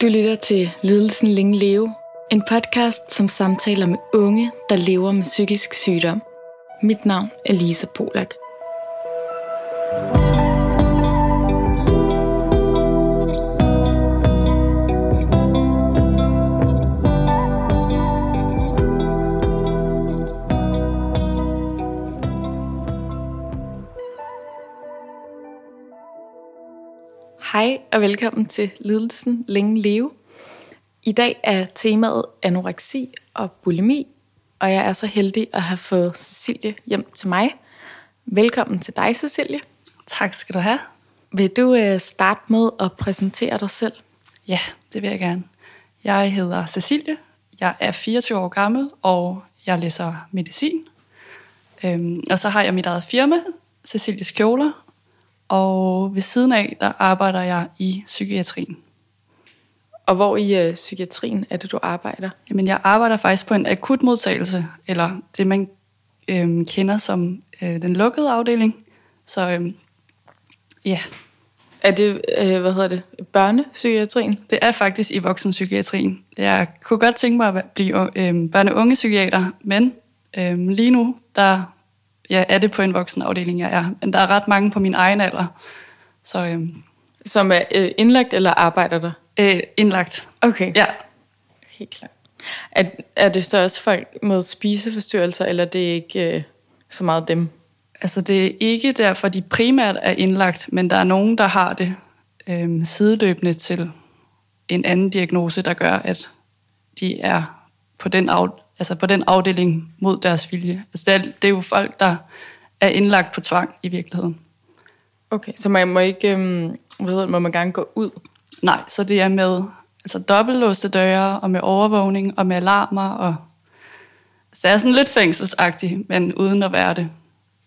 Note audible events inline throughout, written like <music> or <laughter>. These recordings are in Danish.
Du lytter til Lidelsen Længe Leve, en podcast, som samtaler med unge, der lever med psykisk sygdom. Mit navn er Lisa Polak. Og velkommen til Lidelsen Længe Leve. I dag er temaet anoreksi og bulimi, og jeg er så heldig at have fået Cecilie hjem til mig. Velkommen til dig, Cecilie. Tak skal du have. Vil du øh, starte med at præsentere dig selv? Ja, det vil jeg gerne. Jeg hedder Cecilie. Jeg er 24 år gammel, og jeg læser medicin. Øhm, og så har jeg mit eget firma, Cecilies Kjoler, og ved siden af, der arbejder jeg i psykiatrien. Og hvor i øh, psykiatrien er det, du arbejder? Jamen, jeg arbejder faktisk på en akutmodtagelse, eller det man øhm, kender som øh, den lukkede afdeling. Så øhm, ja, Er det, øh, hvad hedder det, børnepsykiatrien? det er faktisk i voksenpsykiatrien. Jeg kunne godt tænke mig at blive øhm, børne- og ungepsykiater, men øhm, lige nu, der ja, er det på en voksenafdeling, jeg er. Men der er ret mange på min egen alder, så øhm, Som er øh, indlagt eller arbejder der? øh, indlagt. Okay, Ja, helt klart. Er, er det så også folk med spiseforstyrrelser, eller det er ikke øh, så meget dem? Altså, det er ikke derfor, de primært er indlagt, men der er nogen, der har det øhm, sideløbende til en anden diagnose, der gør, at de er på den, af, altså på den afdeling mod deres vilje. Altså, det, er, det er jo folk, der er indlagt på tvang i virkeligheden. Okay, så man må ikke, øhm, det, må man gerne gå ud? Nej, så det er med altså dobbeltlåste døre, og med overvågning, og med alarmer, og altså, det er sådan lidt fængselsagtigt, men uden at være det.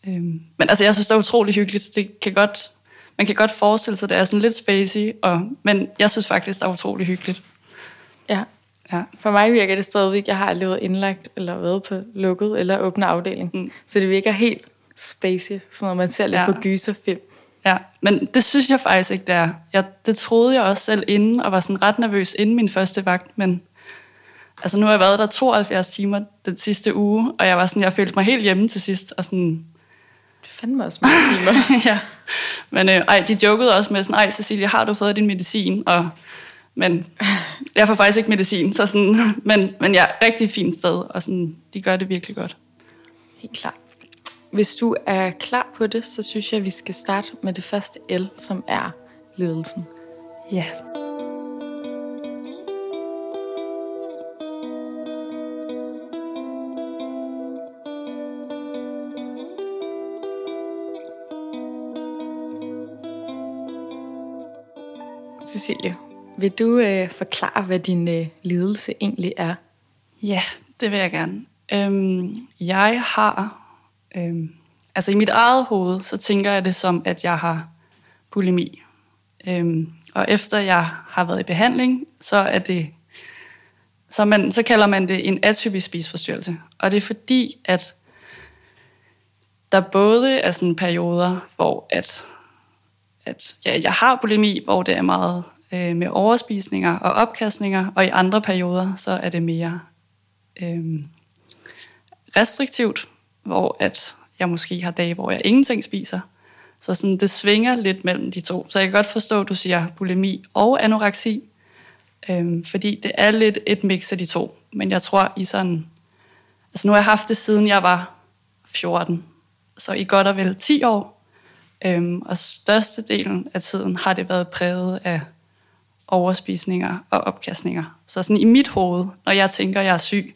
Øhm, men altså, jeg synes, det er utrolig hyggeligt. Det kan godt, man kan godt forestille sig, at det er sådan lidt spacey, og, men jeg synes faktisk, det er utrolig hyggeligt. Ja. Ja. For mig virker det stadigvæk, jeg har været indlagt, eller været på lukket eller åbne afdeling. Mm. Så det virker helt spacey, sådan noget man ser lidt Ja. på gyserfilm. Ja, men det synes jeg faktisk ikke, det er. Jeg, det troede jeg også selv inden, og var sådan ret nervøs inden min første vagt, men altså nu har jeg været der 72 timer den sidste uge, og jeg var sådan, jeg følte mig helt hjemme til sidst, og sådan, Det fandme også mange timer. <laughs> ja. Men øh, ej, de jokede også med sådan, ej Cecilie, har du fået din medicin? Og, men jeg får faktisk ikke medicin, så sådan, men, men jeg er et rigtig fint sted, og sådan, de gør det virkelig godt. Helt klart. Hvis du er klar på det, så synes jeg, at vi skal starte med det første L, som er ledelsen. Ja. Cecilie, vil du øh, forklare, hvad din øh, lidelse egentlig er? Ja, det vil jeg gerne. Øhm, jeg har, øhm, altså i mit eget hoved, så tænker jeg det som, at jeg har bulimi. Øhm, og efter jeg har været i behandling, så er det, så, man, så kalder man det en atypisk spiseforstyrrelse. Og det er fordi, at der både er sådan perioder, hvor at, at ja, jeg har bulimi, hvor det er meget øh, med overspisninger og opkastninger, og i andre perioder, så er det mere øh, restriktivt, hvor at jeg måske har dage, hvor jeg ingenting spiser. Så sådan, det svinger lidt mellem de to. Så jeg kan godt forstå, at du siger bulimi og anoreksi, øh, fordi det er lidt et mix af de to. Men jeg tror i sådan... Altså nu har jeg haft det siden jeg var 14, så i godt og vel 10 år. Øhm, og størstedelen af tiden har det været præget af overspisninger og opkastninger. Så sådan i mit hoved, når jeg tænker, jeg er syg,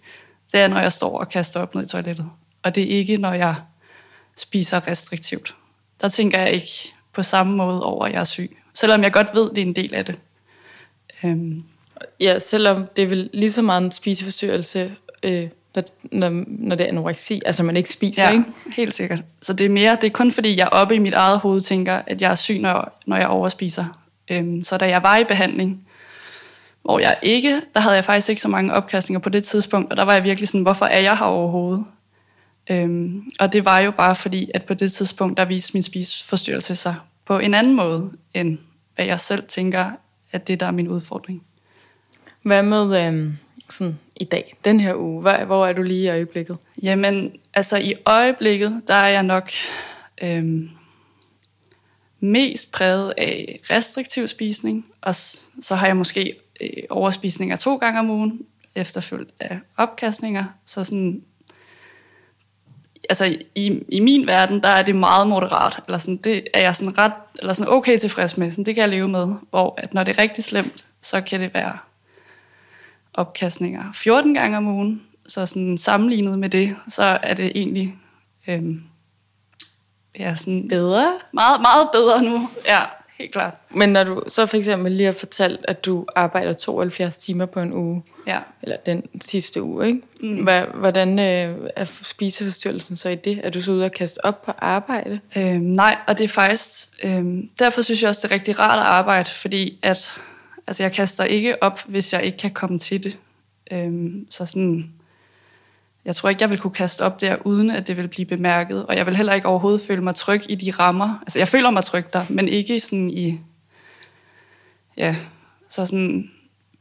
det er, når jeg står og kaster op ned i toilettet. Og det er ikke, når jeg spiser restriktivt. Der tænker jeg ikke på samme måde over, at jeg er syg. Selvom jeg godt ved, det er en del af det. Øhm, Ja, selvom det er vel lige så meget en spiseforstyrrelse, øh, når, når, når det er anoreksi, altså man ikke spiser, ja, ikke? helt sikkert. Så det er mere, det er kun fordi, jeg oppe i mit eget hoved tænker, at jeg er syg, når, når jeg overspiser. Øhm, så da jeg var i behandling, hvor jeg ikke, der havde jeg faktisk ikke så mange opkastninger på det tidspunkt, og der var jeg virkelig sådan, hvorfor er jeg her overhovedet? Øhm, og det var jo bare fordi, at på det tidspunkt, der viste min spiseforstyrrelse sig på en anden måde, end hvad jeg selv tænker, at det der er min udfordring. Hvad med øhm, sådan i dag, den her uge? Hvor, hvor er du lige i øjeblikket? Jamen, altså i øjeblikket, der er jeg nok øhm, mest præget af restriktiv spisning, og så har jeg måske øh, overspisninger to gange om ugen, efterfulgt af opkastninger. Så sådan, altså i, i min verden, der er det meget moderat, eller sådan, det er jeg sådan ret, eller sådan okay tilfreds med, sådan, det kan jeg leve med, hvor at når det er rigtig slemt, så kan det være opkastninger 14 gange om ugen, så sådan sammenlignet med det, så er det egentlig øhm, ja, sådan Bedre? meget, meget bedre nu. Ja, helt klart. Men når du så for eksempel lige har fortalt, at du arbejder 72 timer på en uge, Ja. eller den sidste uge, ikke? Mm. Hvordan øh, er spiseforstyrrelsen så i det? Er du så ude og kaste op på arbejde? Øhm, nej, og det er faktisk... Øhm, derfor synes jeg også, det er rigtig rart at arbejde, fordi at, altså, jeg kaster ikke op, hvis jeg ikke kan komme til det. Øhm, så sådan... Jeg tror ikke, jeg vil kunne kaste op der, uden at det vil blive bemærket. Og jeg vil heller ikke overhovedet føle mig tryg i de rammer. Altså, jeg føler mig tryg der, men ikke sådan i... Ja, så sådan...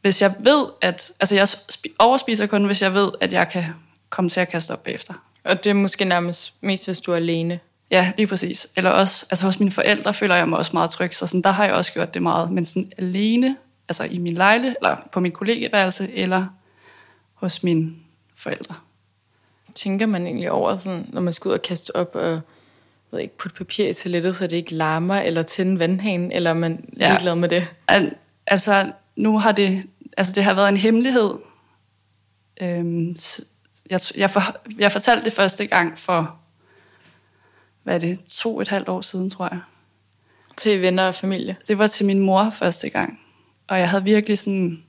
Hvis jeg ved, at... Altså, jeg spi- overspiser kun, hvis jeg ved, at jeg kan komme til at kaste op bagefter. Og det er måske nærmest mest, hvis du er alene. Ja, lige præcis. Eller også, altså hos mine forældre føler jeg mig også meget tryg, så sådan, der har jeg også gjort det meget. Men sådan alene, altså i min lejle, eller på min kollegeværelse, eller hos mine forældre. Tænker man egentlig over, sådan, når man skal ud og kaste op og ved ikke, putte papir i toilettet, så det ikke larmer, eller tænde vandhanen, eller er man Ja. ligeglad med det? Al, altså, nu har det, altså det har været en hemmelighed. Øhm, jeg, jeg, for, jeg fortalte det første gang for, hvad er det, to og et halvt år siden, tror jeg. Til venner og familie. det var til min mor første gang. Og jeg havde virkelig sådan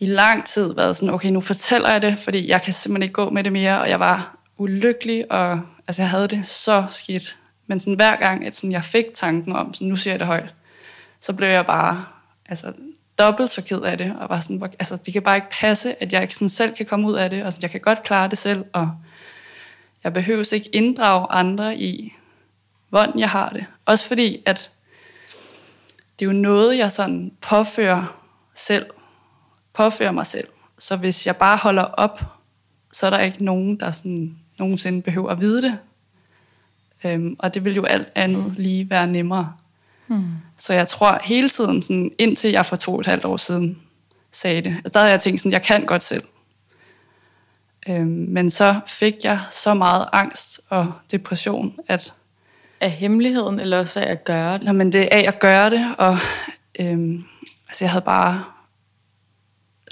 i lang tid været sådan, okay, nu fortæller jeg det, fordi jeg kan simpelthen ikke gå med det mere, og jeg var ulykkelig, og altså, jeg havde det så skidt. Men sådan, hver gang, at sådan, jeg fik tanken om, sådan, nu siger jeg det højt, så blev jeg bare altså, dobbelt så ked af det, og var sådan, hvor- altså, det kan bare ikke passe, at jeg ikke sådan selv kan komme ud af det, og sådan, jeg kan godt klare det selv, og jeg behøver ikke inddrage andre i, hvordan jeg har det. Også fordi, at det er jo noget, jeg sådan påfører selv, påfører mig selv. Så hvis jeg bare holder op, så er der ikke nogen, der sådan nogensinde behøver at vide det. Øhm, og det vil jo alt andet lige være nemmere. Hmm. Så jeg tror hele tiden, sådan, indtil jeg for to og et halvt år siden sagde det, altså der havde jeg tænkt sådan, jeg kan godt selv. Øhm, men så fik jeg så meget angst og depression, at Af hemmeligheden, eller også af at gøre det? Nå, men det er af at gøre det, og øhm, altså jeg havde bare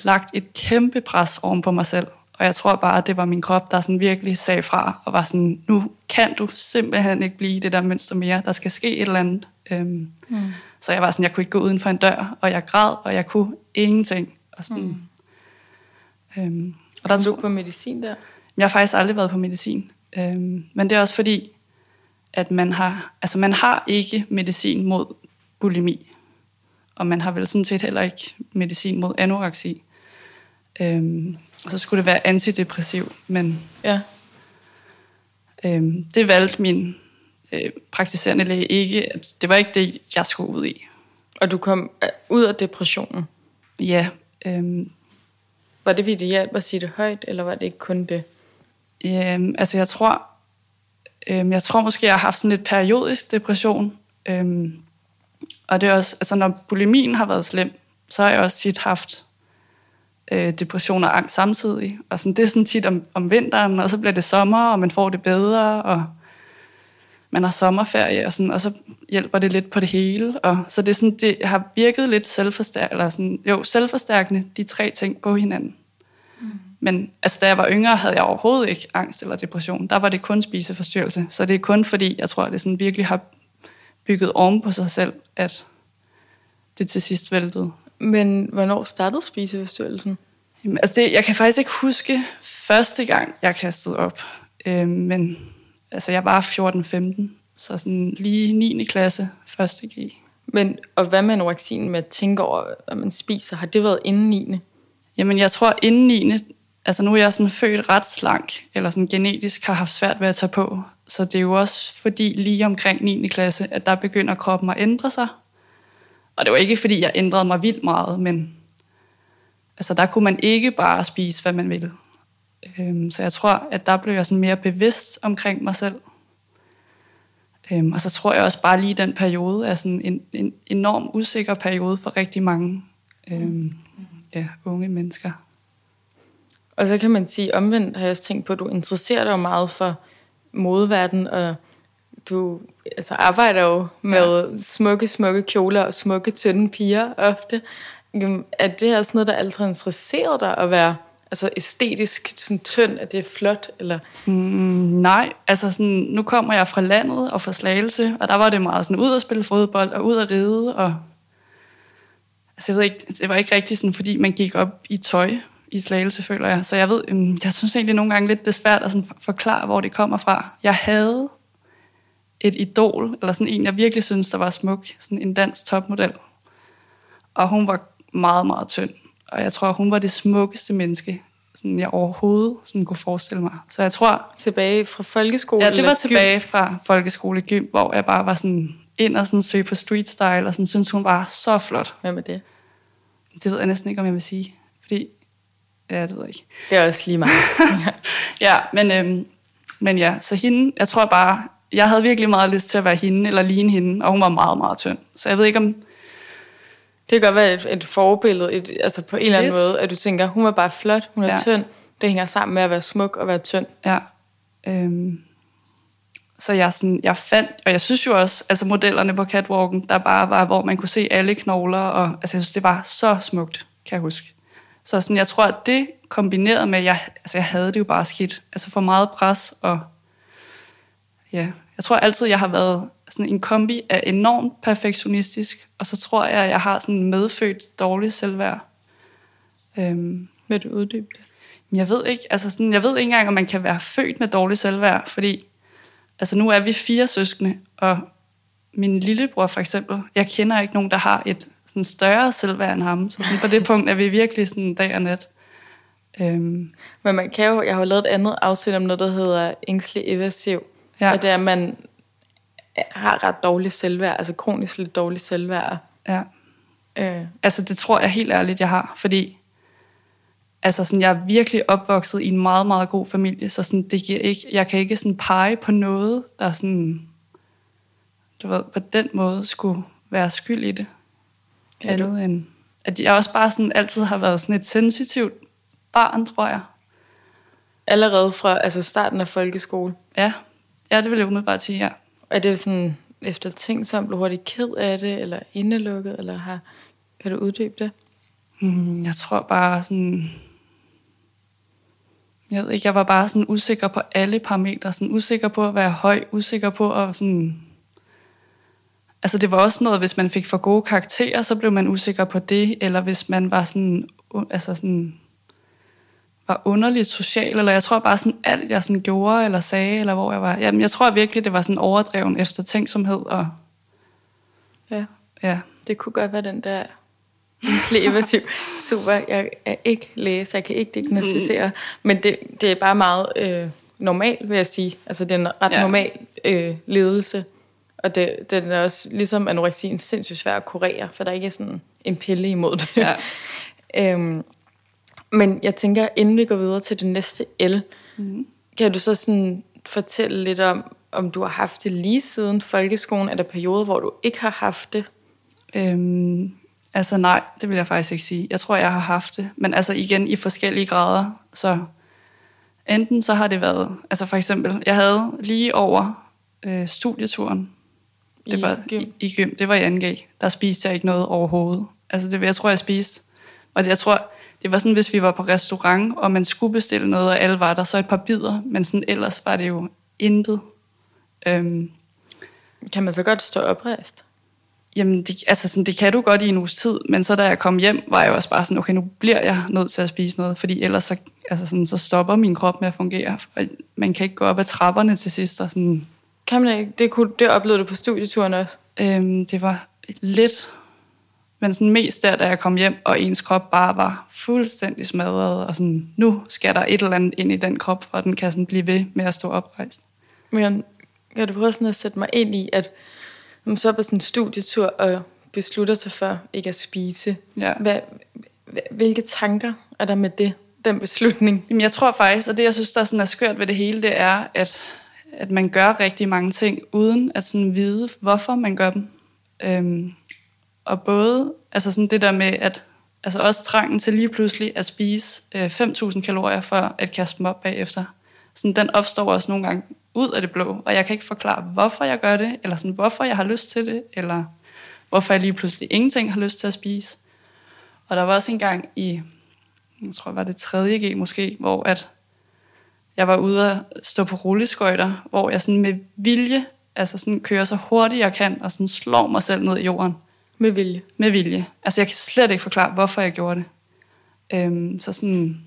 lagt et kæmpe pres oven på mig selv. Og jeg tror bare, at det var min krop, der sådan virkelig sagde fra, og var sådan, nu kan du simpelthen ikke blive det der mønster mere. Der skal ske et eller andet. Øhm, Mm. så jeg var sådan, jeg kunne ikke gå uden for en dør, og jeg græd, og jeg kunne ingenting. Og sådan, mm. øhm, og der Er du på medicin der? jeg har faktisk aldrig været på medicin. Øhm, men det er også fordi, at man har, altså man har ikke medicin mod bulimi. Og man har vel sådan set heller ikke medicin mod anoreksi. Øhm, og så skulle det være antidepressiv, men Ja. øhm, det valgte min øh, praktiserende læge ikke. At det var ikke det, jeg skulle ud i. Og du kom øh, ud af depressionen. Ja, øhm, Var det, fordi det hjalp at sige det højt, eller var det ikke kun det? Øhm, altså jeg tror, øhm, jeg tror måske, jeg har haft sådan lidt periodisk depression. Øhm, og det er også, altså når bulimien har været slem, så har jeg også tit haft øh, depression og angst samtidig. Og sådan, det er sådan tit om, om vinteren, og så bliver det sommer, og man får det bedre, og man har sommerferie, og, sådan, og så hjælper det lidt på det hele. Og, så det, er sådan, det har virket lidt selvforstærkende, eller sådan, jo, selvforstærkende, de tre ting på hinanden. Men altså, da jeg var yngre, havde jeg overhovedet ikke angst eller depression. Der var det kun spiseforstyrrelse. Så det er kun fordi, jeg tror, at det sådan virkelig har bygget oven på sig selv, at det til sidst væltede. Men hvornår startede spiseforstyrrelsen? Jamen, altså det, jeg kan faktisk ikke huske første gang, jeg kastede op. Øh, men altså, jeg var 14-15, så sådan lige 9. klasse, første G. Men, og hvad med anoreksien med at tænke over, hvad man spiser? Har det været inden 9. Jamen, jeg tror inden 9. Altså, nu er jeg sådan født ret slank, eller sådan genetisk har haft svært ved at tage på. Så det er jo også fordi lige omkring 9. klasse, at der begynder kroppen at ændre sig. Og det var ikke fordi, jeg ændrede mig vildt meget, men altså der kunne man ikke bare spise, hvad man ville. Øhm, så jeg tror, at der blev jeg sådan mere bevidst omkring mig selv. Øhm, og så tror jeg også bare lige den periode er sådan en, en enorm usikker periode for rigtig mange øhm, ja, unge mennesker. Og så kan man sige, omvendt har jeg også tænkt på, at du interesserer dig jo meget for modeverdenen og du altså, arbejder jo med ja. smukke, smukke kjoler og smukke, tynde piger ofte. Er det også noget, der altid interesserer dig at være altså æstetisk sådan tynd, at det er flot? Eller? Mm, nej, altså sådan, nu kommer jeg fra landet og fra Slagelse, og der var det meget sådan ud at spille fodbold og ud at ride, og altså jeg ved ikke, det var ikke rigtig sådan, fordi man gik op i tøj i Slagelse, føler jeg. Så jeg ved, mm, jeg synes egentlig nogle gange lidt, det er svært at sådan forklare, hvor det kommer fra. Jeg havde et idol, eller sådan en, jeg virkelig synes, der var smuk, sådan en dansk topmodel. Og hun var meget, meget tynd. Og jeg tror, hun var det smukkeste menneske, sådan jeg overhovedet sådan kunne forestille mig. Så jeg tror... Tilbage fra folkeskole? Ja, det var tilbage gym? fra folkeskole gym, hvor jeg bare var sådan ind og sådan søge på street style, og sådan synes, hun var så flot. Hvad med det? Det ved jeg næsten ikke, om jeg vil sige. Fordi, ja, det ved jeg ikke. Det er også lige meget. <laughs> ja, men, øhm, men ja, så hende, jeg tror bare, jeg havde virkelig meget lyst til at være hende, eller ligne hende, og hun var meget, meget tynd. Så jeg ved ikke, om det kan godt være et, et forbillede, et, altså på en eller anden måde, at du tænker, hun er bare flot, hun er ja. tynd. Det hænger sammen med at være smuk og være tynd. Ja. Øhm. Så jeg, sådan, jeg fandt, og jeg synes jo også, altså modellerne på catwalken, der bare var, hvor man kunne se alle knogler, og altså jeg synes, det var så smukt, kan jeg huske. Så sådan, jeg tror, at det kombineret med, at jeg, altså jeg havde det jo bare skidt. Altså for meget pres, og ja, jeg tror altid, jeg har været sådan en kombi af enormt perfektionistisk, og så tror jeg, at jeg har sådan medfødt dårlig selvværd. Øhm, Vil du uddybe det? Jeg ved ikke, altså sådan, jeg ved ikke engang, om man kan være født med dårlig selvværd, fordi altså nu er vi fire søskende, og min lillebror for eksempel, jeg kender ikke nogen, der har et sådan større selvværd end ham, så sådan på det <laughs> punkt er vi virkelig sådan dag og nat. Øhm. Men man kan jo, jeg har jo lavet et andet afsnit om noget, der hedder ængstelig evasiv, ja. og det er, at man har ret dårlig selvværd, altså kronisk lidt dårlig selvværd. Ja. Øh. Altså det tror jeg helt ærligt, jeg har, fordi altså sådan, jeg er virkelig opvokset i en meget, meget god familie, så sådan, det giver ikke, jeg kan ikke sådan pege på noget, der sådan, du ved, på den måde skulle være skyld i det. Ja, Andet du... end, at jeg også bare sådan altid har været sådan et sensitivt barn, tror jeg. Allerede fra altså starten af folkeskole? Ja, ja det vil jeg umiddelbart sige, ja. Er det sådan efter ting, som blev hurtigt ked af det, eller indelukket, eller har, kan du uddybe det? Mm, jeg tror bare sådan... Jeg ved ikke, jeg var bare sådan usikker på alle parametre. Sådan usikker på at være høj, usikker på at sådan... Altså det var også noget, hvis man fik for gode karakterer, så blev man usikker på det, eller hvis man var sådan, altså sådan var underligt social, eller jeg tror bare sådan alt, jeg sådan gjorde eller sagde, eller hvor jeg var. Jamen, jeg tror virkelig, det var sådan overdreven efter tænksomhed. Og, ja. ja, det kunne godt være den der evasiv. Super, jeg er ikke læge, så jeg kan ikke diagnostisere. Mm. Men det, det er bare meget øh, normalt, vil jeg sige. Altså, det er en ret ja. normal øh, ledelse. Og det, den er også, ligesom anoreksien, sindssygt svær at kurere, for der er ikke sådan en pille imod det. Ja. <laughs> øhm, men jeg tænker, inden vi går videre til det næste L, mm. kan du så sådan fortælle lidt om, om du har haft det lige siden folkeskolen? Er der perioder, hvor du ikke har haft det? Øhm, altså nej, det vil jeg faktisk ikke sige. Jeg tror, jeg har haft det. Men altså igen i forskellige grader. Så enten så har det været... Altså for eksempel, jeg havde lige over øh, studieturen. Det I var gym. I, i gym. Det var i 2G. Der spiste jeg ikke noget overhovedet. Altså det, jeg tror, jeg spiste. Og det, jeg tror, det var sådan, hvis vi var på restaurant, og man skulle bestille noget, og alle var der, så et par bidder, men sådan ellers var det jo intet. Øhm, kan man så godt stå oprejst? Jamen, det, altså sådan, det kan du godt i en uges tid, men så da jeg kom hjem, var jeg også bare sådan, okay, nu bliver jeg nødt til at spise noget, fordi ellers så, altså sådan, så stopper min krop med at fungere. Man kan ikke gå op ad trapperne til sidst. Og sådan. Kan man ikke? Det, kunne, det oplevede du på studieturen også? Øhm, det var lidt men sådan mest der, da jeg kom hjem, og ens krop bare var fuldstændig smadret, og sådan, nu skal der et eller andet ind i den krop, for den kan sådan blive ved med at stå oprejst. Men kan du prøve sådan at sætte mig ind i, at man så på sådan en studietur og beslutter sig for ikke at spise, ja. hvad, Hvilke tanker er der med det, den beslutning? Jamen, jeg tror faktisk, og det jeg synes, der sådan er skørt ved det hele, det er, at, at man gør rigtig mange ting, uden at sådan vide, hvorfor man gør dem. Øhm, og både altså sådan det der med, at altså også trangen til lige pludselig at spise øh, 5.000 kalorier for at kaste dem op bagefter. Sådan, den opstår også nogle gange ud af det blå, og jeg kan ikke forklare, hvorfor jeg gør det, eller sådan, hvorfor jeg har lyst til det, eller hvorfor jeg lige pludselig ingenting har lyst til at spise. Og der var også en gang i, jeg tror, var det 3. G måske, hvor at jeg var ude at stå på rulleskøjter, hvor jeg sådan med vilje, altså sådan kører så hurtigt jeg kan, og sådan slår mig selv ned i jorden. Med vilje? Med vilje. Altså jeg kan slet ikke forklare, hvorfor jeg gjorde det. Øhm, så sådan...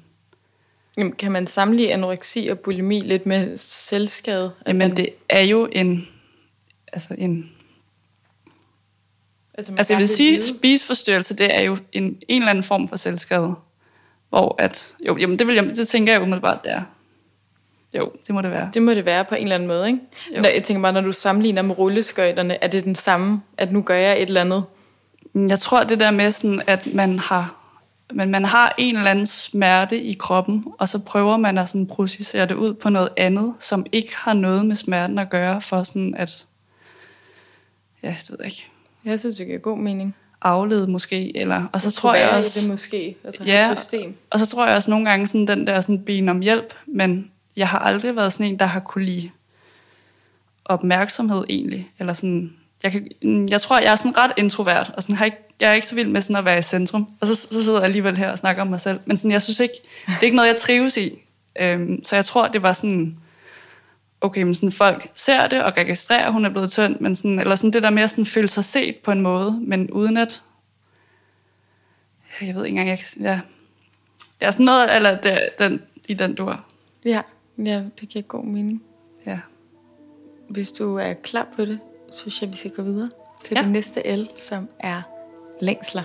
Jamen, kan man sammenligne anoreksi og bulimi lidt med selvskade? Jamen det er jo en... Altså en... Altså, altså jeg vil sige, at spiseforstyrrelse, det er jo en, en eller anden form for selvskade. Hvor at... Jo, jamen det, vil jeg, det tænker jeg umiddelbart, det er. Jo, det må det være. Det må det være på en eller anden måde, ikke? Når, jeg tænker bare, når du sammenligner med rulleskøjterne, er det den samme, at nu gør jeg et eller andet? Jeg tror, det der med sådan, at man har, men man har en eller anden smerte i kroppen, og så prøver man at sådan processere det ud på noget andet, som ikke har noget med smerten at gøre, for sådan at, ja, det ved jeg ikke. Jeg synes, det giver god mening. Aflede måske, eller, og så tror jeg også... det måske, altså ja, system. og så tror jeg også nogle gange sådan den der sådan ben om hjælp, men jeg har aldrig været sådan en, der har kunne lide opmærksomhed egentlig, eller sådan, jeg, kan, jeg tror, jeg er sådan ret introvert, og sådan har ikke, jeg er ikke så vild med sådan at være i centrum, og så, så sidder jeg alligevel her og snakker om mig selv, men sådan, jeg synes ikke, det er ikke noget, jeg trives i, øhm, så jeg tror, det var sådan, okay, men sådan folk ser det og registrerer, at hun er blevet tynd, men sådan, eller sådan det der med at sådan føle sig set på en måde, men uden at, jeg ved ikke engang, jeg kan, ja, jeg er sådan noget, eller det, den, i den dur. Ja. Ja, det giver god mening. Ja. Hvis du er klar på det, synes jeg, vi skal gå videre til ja. det næste L, som er længsler.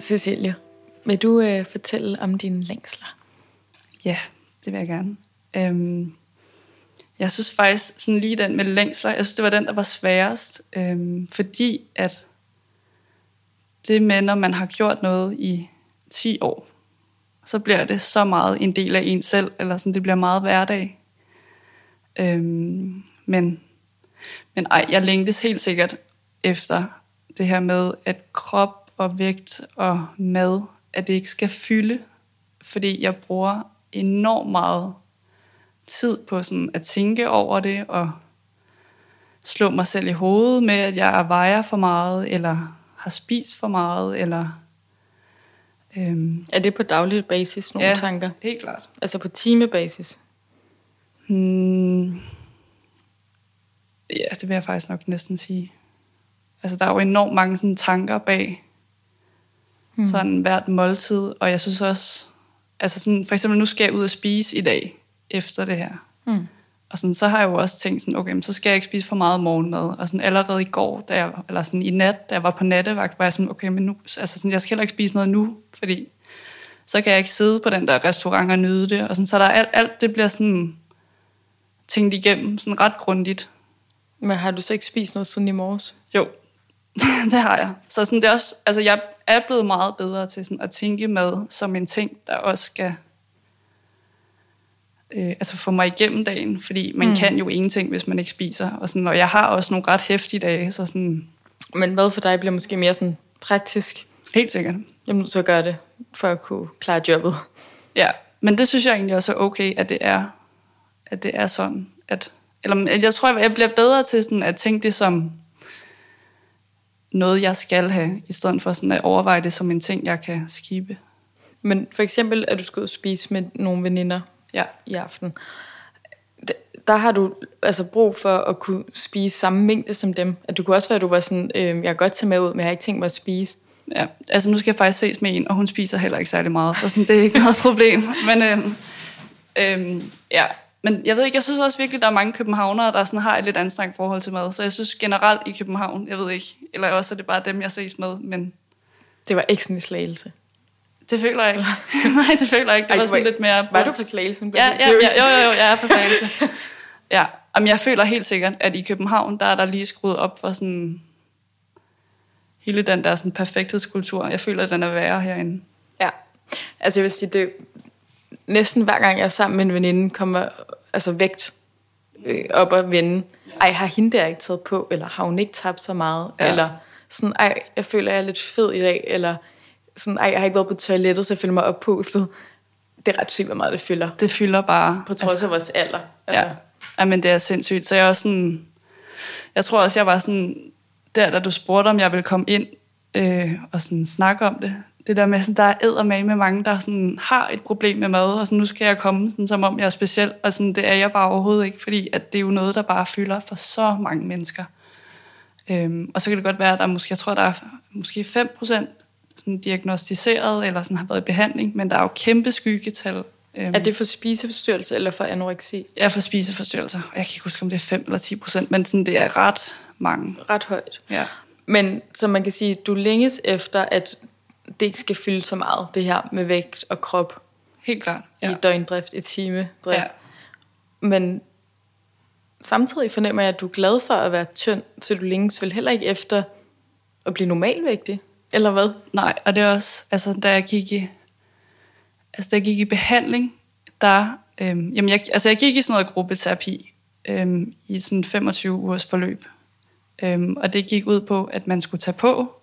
Cecilia, vil du øh, fortælle om dine længsler? Ja, det vil jeg gerne. Øhm, jeg synes faktisk, sådan lige den med længsler, jeg synes, det var den, der var sværest. Øhm, fordi at det med, når man har gjort noget i 10 år, så bliver det så meget en del af en selv, eller sådan, det bliver meget hverdag. Øhm, men, men ej, jeg længtes helt sikkert efter det her med, at krop og vægt og mad, at det ikke skal fylde, fordi jeg bruger enormt meget tid på sådan at tænke over det, og slå mig selv i hovedet med, at jeg vejer for meget, eller har spist for meget, eller... Øhm, er det på daglig basis, nogle ja, tanker? helt klart. Altså på timebasis? Hmm, ja, det vil jeg faktisk nok næsten sige. Altså, der er jo enormt mange sådan, tanker bag hmm. sådan hvert måltid, og jeg synes også, altså sådan, for eksempel nu skal jeg ud og spise i dag, efter det her. Mm. Og sådan, så har jeg jo også tænkt sådan, okay, så skal jeg ikke spise for meget morgenmad. Og sådan allerede i går, da jeg, eller sådan i nat, da jeg var på nattevagt, var jeg sådan, okay, men nu, altså sådan, jeg skal heller ikke spise noget nu, fordi så kan jeg ikke sidde på den der restaurant og nyde det. Og sådan, så der er alt, alt det bliver sådan tænkt igennem, sådan ret grundigt. Men har du så ikke spist noget siden i morges? Jo, <laughs> det har jeg. Så sådan, det er også, altså jeg er blevet meget bedre til sådan at tænke mad som en ting, der også skal øh, altså få mig igennem dagen, fordi man mm. kan jo ingenting, hvis man ikke spiser. Og, sådan, og jeg har også nogle ret hæftige dage. Så sådan, Men hvad for dig bliver måske mere sådan praktisk? Helt sikkert. Jamen, så gør det, for at kunne klare jobbet. Ja, men det synes jeg egentlig også er okay, at det er, at det er sådan. At, eller jeg tror, jeg bliver bedre til sådan at tænke det som noget, jeg skal have, i stedet for sådan at overveje det som en ting, jeg kan skibe. Men for eksempel, at du skal ud og spise med nogle veninder, ja. i aften. Der har du altså brug for at kunne spise samme mængde som dem. At du kunne også være, at du var sådan, øh, jeg kan godt tage med ud, men jeg har ikke tænkt mig at spise. Ja, altså nu skal jeg faktisk ses med en, og hun spiser heller ikke særlig meget, så sådan, det er ikke noget <laughs> problem. Men øh, øh, ja, men jeg ved ikke, jeg synes også virkelig, der er mange københavnere, der sådan har et lidt anstrengt forhold til mad. Så jeg synes generelt i København, jeg ved ikke, eller også er det bare dem, jeg ses med, men... Det var ikke sådan en slagelse. Det føler jeg ikke. <laughs> <laughs> Nej, det føler jeg ikke. Det Ej, var sådan var- lidt mere... Var du for Slagelse? Ja, ja, ja, jo, jo, jo, jeg er fra Slagelse. <laughs> ja, Jamen, jeg føler helt sikkert, at i København, der er der lige skruet op for sådan hele den der sådan perfekthedskultur. Jeg føler, at den er værre herinde. Ja, altså jeg vil sige, det næsten hver gang jeg er sammen med en veninde, kommer altså vægt øh, op og vende. Ej, har hende der ikke taget på, eller har hun ikke tabt så meget? Ja. Eller sådan, ej, jeg føler, jeg er lidt fed i dag, eller sådan, ej, jeg har ikke været på toilettet, så jeg føler mig oppustet. Det er ret sygt, hvor meget det fylder. Det fylder bare. På trods af vores alder. Altså. Ja. Jamen, det er sindssygt. Så jeg er også sådan... Jeg tror også, jeg var sådan... Der, da du spurgte, om jeg ville komme ind øh, og sådan snakke om det. Det der med, sådan, der er eddermame med mange, der sådan, har et problem med mad, og sådan, nu skal jeg komme, sådan, som om jeg er speciel. Og sådan, det er jeg bare overhovedet ikke, fordi at det er jo noget, der bare fylder for så mange mennesker. Øhm, og så kan det godt være, at der er måske, jeg tror, der er måske 5 procent sådan diagnostiseret, eller sådan har været i behandling, men der er jo kæmpe skyggetal. Øhm, Er det for spiseforstyrrelse eller for anoreksi? jeg får spiseforstyrrelser. Jeg kan ikke huske, om det er 5 eller 10 procent, men sådan, det er ret mange. Ret højt. Ja. Men så man kan sige, du længes efter, at det ikke skal fylde så meget, det her med vægt og krop Helt klart. ja. Ja. i døgndrift, i timedrift. ja. Ja. Men samtidig fornemmer jeg, at du er glad for at være tynd, så du længes vel heller ikke efter at blive normalvægtig, eller hvad? Nej, og det er også, altså da jeg gik i, altså da jeg gik i behandling, der, øhm, jamen jeg, altså jeg gik i sådan noget gruppeterapi øhm, i sådan 25 ugers forløb. Øhm, og det gik ud på, at man skulle tage på.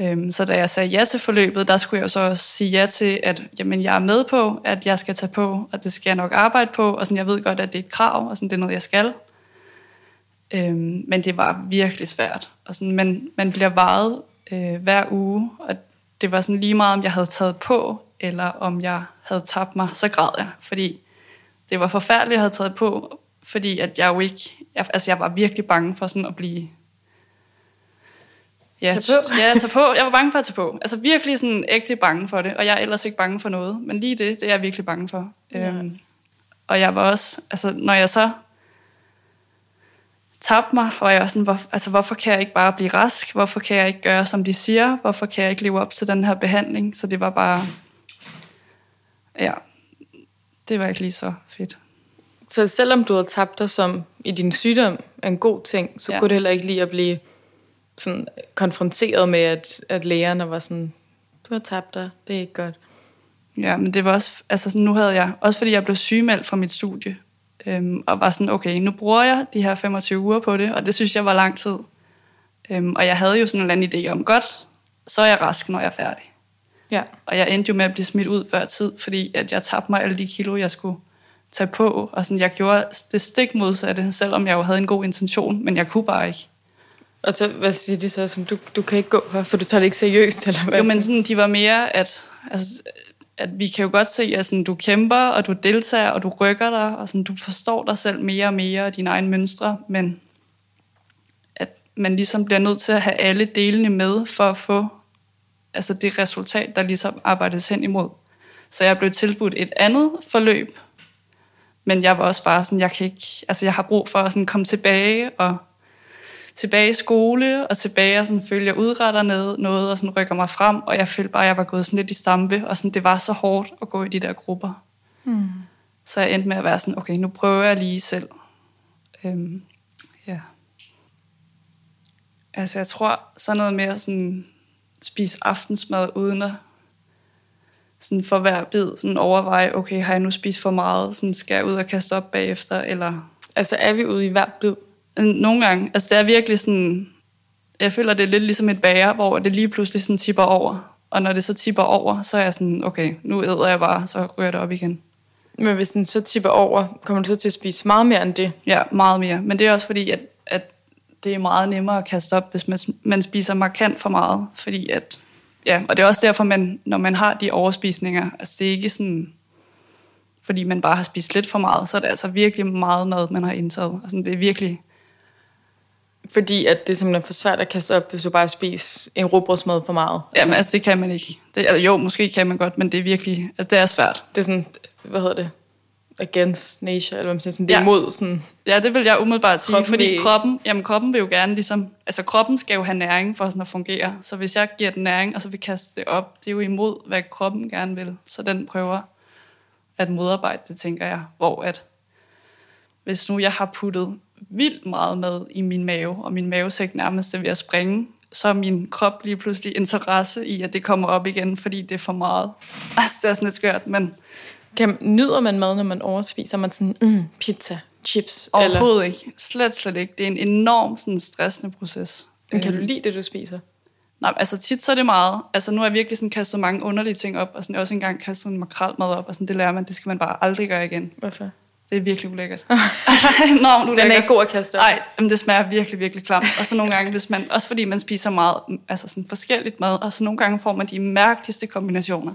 Øhm, så da jeg sagde ja til forløbet, der skulle jeg så også sige ja til, at jamen, jeg er med på, at jeg skal tage på, og det skal jeg nok arbejde på, og sådan, jeg ved godt, at det er et krav, og sådan, det er noget, jeg skal. Øhm, men det var virkelig svært. Og sådan, man, man bliver varet øh, hver uge, og det var sådan lige meget, om jeg havde taget på, eller om jeg havde tabt mig, så græd jeg, fordi det var forfærdeligt, jeg havde taget på, fordi at jeg jo ikke, jeg, altså jeg var virkelig bange for sådan at blive Ja, Tage på? ja, tage på. Jeg var bange for at tage på. Altså virkelig sådan ægte bange for det. Og jeg er ellers ikke bange for noget. Men lige det, det er jeg virkelig bange for. Ja. Øhm, og jeg var også, altså når jeg så tabte mig, var jeg også sådan, hvor, altså hvorfor kan jeg ikke bare blive rask? Hvorfor kan jeg ikke gøre, som de siger? Hvorfor kan jeg ikke leve op til den her behandling? Så det var bare, ja, det var ikke lige så fedt. Så selvom du havde tabt dig som i din sygdom er en god ting, så Ja. ja. kunne det heller ikke lige at blive sådan konfronteret med, at, at lægerne var sådan, du har tabt dig, det er ikke godt. Ja, men det var også, altså sådan, nu havde jeg, også fordi jeg blev sygemeldt fra mit studie, øhm, og var sådan, okay, nu bruger jeg de her 25 uger på det, og det synes jeg var lang tid. Øhm, og jeg havde jo sådan en eller anden idé om, godt, så er jeg rask, når jeg er færdig. Ja. Og jeg endte jo med at blive smidt ud før tid, fordi at jeg tabte mig alle de kilo, jeg skulle tage på, og sådan, jeg gjorde det stik modsatte, selvom jeg jo havde en god intention, men jeg kunne bare ikke. Og så, hvad siger de så? Sådan, du, du kan ikke gå her, for du tager det ikke seriøst, eller hvad? Jo, men sådan, de var mere, at, altså, at vi kan jo godt se, at sådan, du kæmper, og du deltager, og du rykker dig, og sådan, du forstår dig selv mere og mere, og dine egne mønstre, men at man ligesom bliver nødt til at have alle delene med, for at få altså det resultat, der ligesom arbejdes hen imod. Så jeg blev tilbudt et andet forløb, men jeg var også bare sådan, jeg kan ikke, altså jeg har brug for at sådan komme tilbage og tilbage i skole, og tilbage og sådan følge, jeg udretter noget, noget, og sådan rykker mig frem, og jeg følte bare, at jeg var gået sådan lidt i stampe, og sådan, det var så hårdt at gå i de der grupper. Hmm. Så jeg endte med at være sådan, okay, nu prøver jeg lige selv. Øhm, ja. Altså, jeg tror sådan noget med at sådan spise aftensmad uden at sådan for hver bid sådan overveje, okay, har jeg nu spist for meget? Sådan, skal jeg ud og kaste op bagefter? Eller Altså, er vi ude i hver bid? Nogle gange, altså det er virkelig sådan, jeg føler, det er lidt ligesom et bager, hvor det lige pludselig sådan tipper over. Og når det så tipper over, så er jeg sådan, okay, nu æder jeg bare, så ryger det op igen. Men hvis den så tipper over, kommer du så til at spise meget mere end det? Ja, meget mere. Men det er også fordi, at, at det er meget nemmere at kaste op, hvis man, man spiser markant for meget. Fordi at, ja, og det er også derfor, man, når man har de overspisninger, altså det er ikke sådan, fordi man bare har spist lidt for meget, så er det altså virkelig meget mad, man har indtaget. Altså det er virkelig, Fordi at det er simpelthen for svært at kaste op, hvis du bare spiser en råbrødsmad for meget. jamen altså det kan man ikke. Det, altså, jo, måske kan man godt, men det er virkelig, altså det er svært. Det er sådan, hvad hedder det? against nature, eller hvad man siger, sådan, det er Ja. imod sådan, Ja, det vil jeg umiddelbart sige, Kroppen fordi kroppen, jamen, kroppen vil jo gerne ligesom, altså kroppen skal jo have næring for sådan at fungere, så hvis jeg giver den næring, og så vil kaste det op, det er jo imod, hvad kroppen gerne vil, så den prøver at modarbejde det, tænker jeg, hvor at, hvis nu jeg har puttet vildt meget mad i min mave, og min mavesæk nærmest er ved at springe, så er min krop lige pludselig interesse i, at det kommer op igen, fordi det er for meget. <laughs> Altså, det er sådan lidt skørt, men kan, nyder man mad, når man overspiser? Er man sådan, mm, pizza, chips, overhovedet ikke. Slet, slet ikke. Det er en enorm sådan, stressende proces. eller kan du Øhm, lide det, du spiser? Nej, altså tit så er det meget. Altså nu har jeg virkelig sådan kastet mange underlige ting op, og sådan også engang kastet en makrelmad op, og sådan, det lærer man, det skal man bare aldrig gøre igen. Hvorfor? Det er virkelig ulækkert. <laughs> enormt ulækkert. Den er ikke god at kaste op. Nej, men det smager virkelig, virkelig klamt. Og så nogle gange, hvis man, også fordi man spiser meget, altså sådan forskelligt mad, og så nogle gange får man de mærkeligste kombinationer.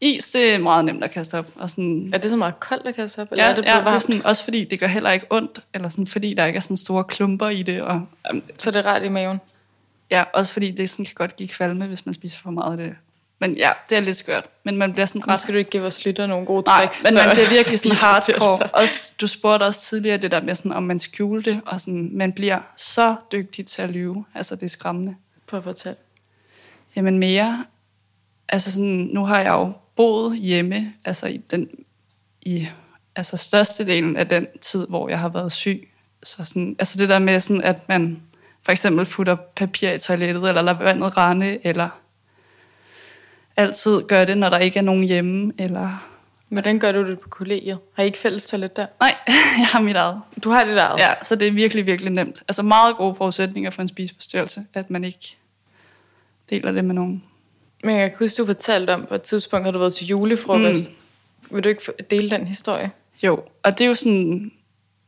Is, det er meget nemt at kaste op. Og sådan, Er det så meget koldt at kaste op, eller ja, er det ja, blevet det er varmt? sådan, også fordi det gør heller ikke ondt, eller sådan, fordi der ikke er sådan store klumper i det. Og, jamen, Så det er rart i maven? Ja, også fordi det sådan kan godt give kvalme, hvis man spiser for meget af det. Men ja, det er lidt skørt. Men man bliver sådan Nu ret... skal du ikke give os lytter nogle gode Nej, tricks. men man bliver <laughs> virkelig sådan hardcore. Også, du spurgte også tidligere det der med, sådan, om man skjuler det, og sådan, man bliver så dygtig til at lyve. Altså, det er skræmmende. Prøv at fortælle. Jamen mere, altså sådan, nu har jeg jo boet hjemme, altså i den, i altså størstedelen af den tid, hvor jeg har været syg. Så sådan, altså det der med sådan, at man for eksempel putter papir i toilettet, eller lader vandet rende, eller altid gør det, når der ikke er nogen hjemme, eller... Hvordan gør du det på kollegiet? Har I ikke fælles toilet der? Nej, <laughs> jeg har mit eget. Du har det der. Ja, så det er virkelig, virkelig nemt. Altså meget gode forudsætninger for en spiseforstyrrelse, at man ikke deler det med nogen. Men jeg kan huske, du fortalte om, på et tidspunkt har du været til julefrokost. Mm. Vil du ikke dele den historie? Jo, og det er jo sådan,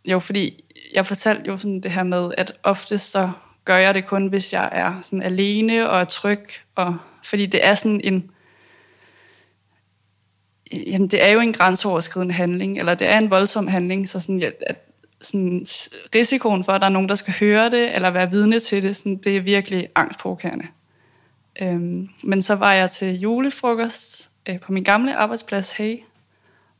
jo fordi jeg fortalte jo sådan det her med, at ofte så gør jeg det kun, hvis jeg er sådan alene og er tryg, og fordi det er sådan en, jamen det er jo en grænseoverskridende handling, eller det er en voldsom handling, så sådan, at, at sådan, risikoen for, at der er nogen, der skal høre det, eller være vidne til det, sådan, det er virkelig angstprovokerende. Øhm, men så var jeg til julefrokost øh, på min gamle arbejdsplads, Hey,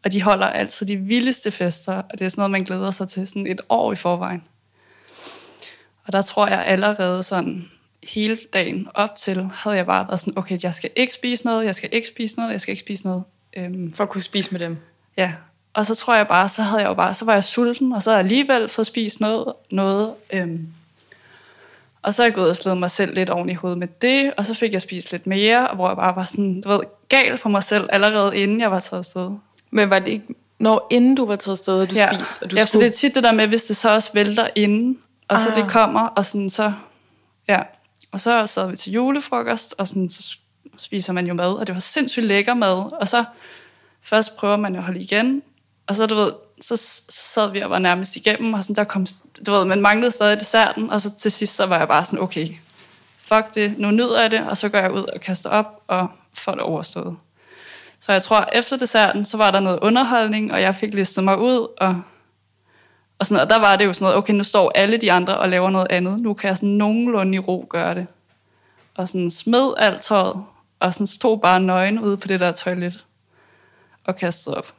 og de holder altid de vildeste fester, og det er sådan noget, man glæder sig til sådan et år i forvejen. Og der tror jeg allerede sådan hele dagen op til, havde jeg bare været sådan, okay, jeg skal ikke spise noget, jeg skal ikke spise noget, jeg skal ikke spise noget. Øhm, For at kunne spise med dem. ja, og så tror jeg bare, så havde jeg jo bare, så var jeg sulten, og så har jeg alligevel fået spist noget, noget øhm, og så er jeg gået og slået mig selv lidt oven i hovedet med det, og så fik jeg spist lidt mere, hvor jeg bare var sådan, du ved, gal for mig selv, allerede inden jeg var taget afsted. Men var det ikke, når inden du var taget afsted, at du ja. spiste? Og du ja, så det er tit det der med, hvis det så også vælter inden, og så Ah. det kommer, og sådan så, ja. Og så sad vi til julefrokost, og sådan, så spiser man jo mad, og det var sindssygt lækker mad, og så først prøver man at holde igen, og så, du ved, så, så sad vi og var nærmest igennem, og sådan, der kom, du ved, man manglede stadig desserten, og så til sidst, så var jeg bare sådan, okay, fuck det, nu nyder jeg det, og så går jeg ud og kaster op, og får det overstået. Så jeg tror, efter desserten, så var der noget underholdning, og jeg fik listet mig ud, og, og, sådan, og der var det jo sådan noget, okay, nu står alle de andre og laver noget andet, nu kan jeg sådan nogenlunde i ro gøre det. Og sådan smed alt tøjet, og sådan stod bare nøgen ude på det der toilet, og kastede op.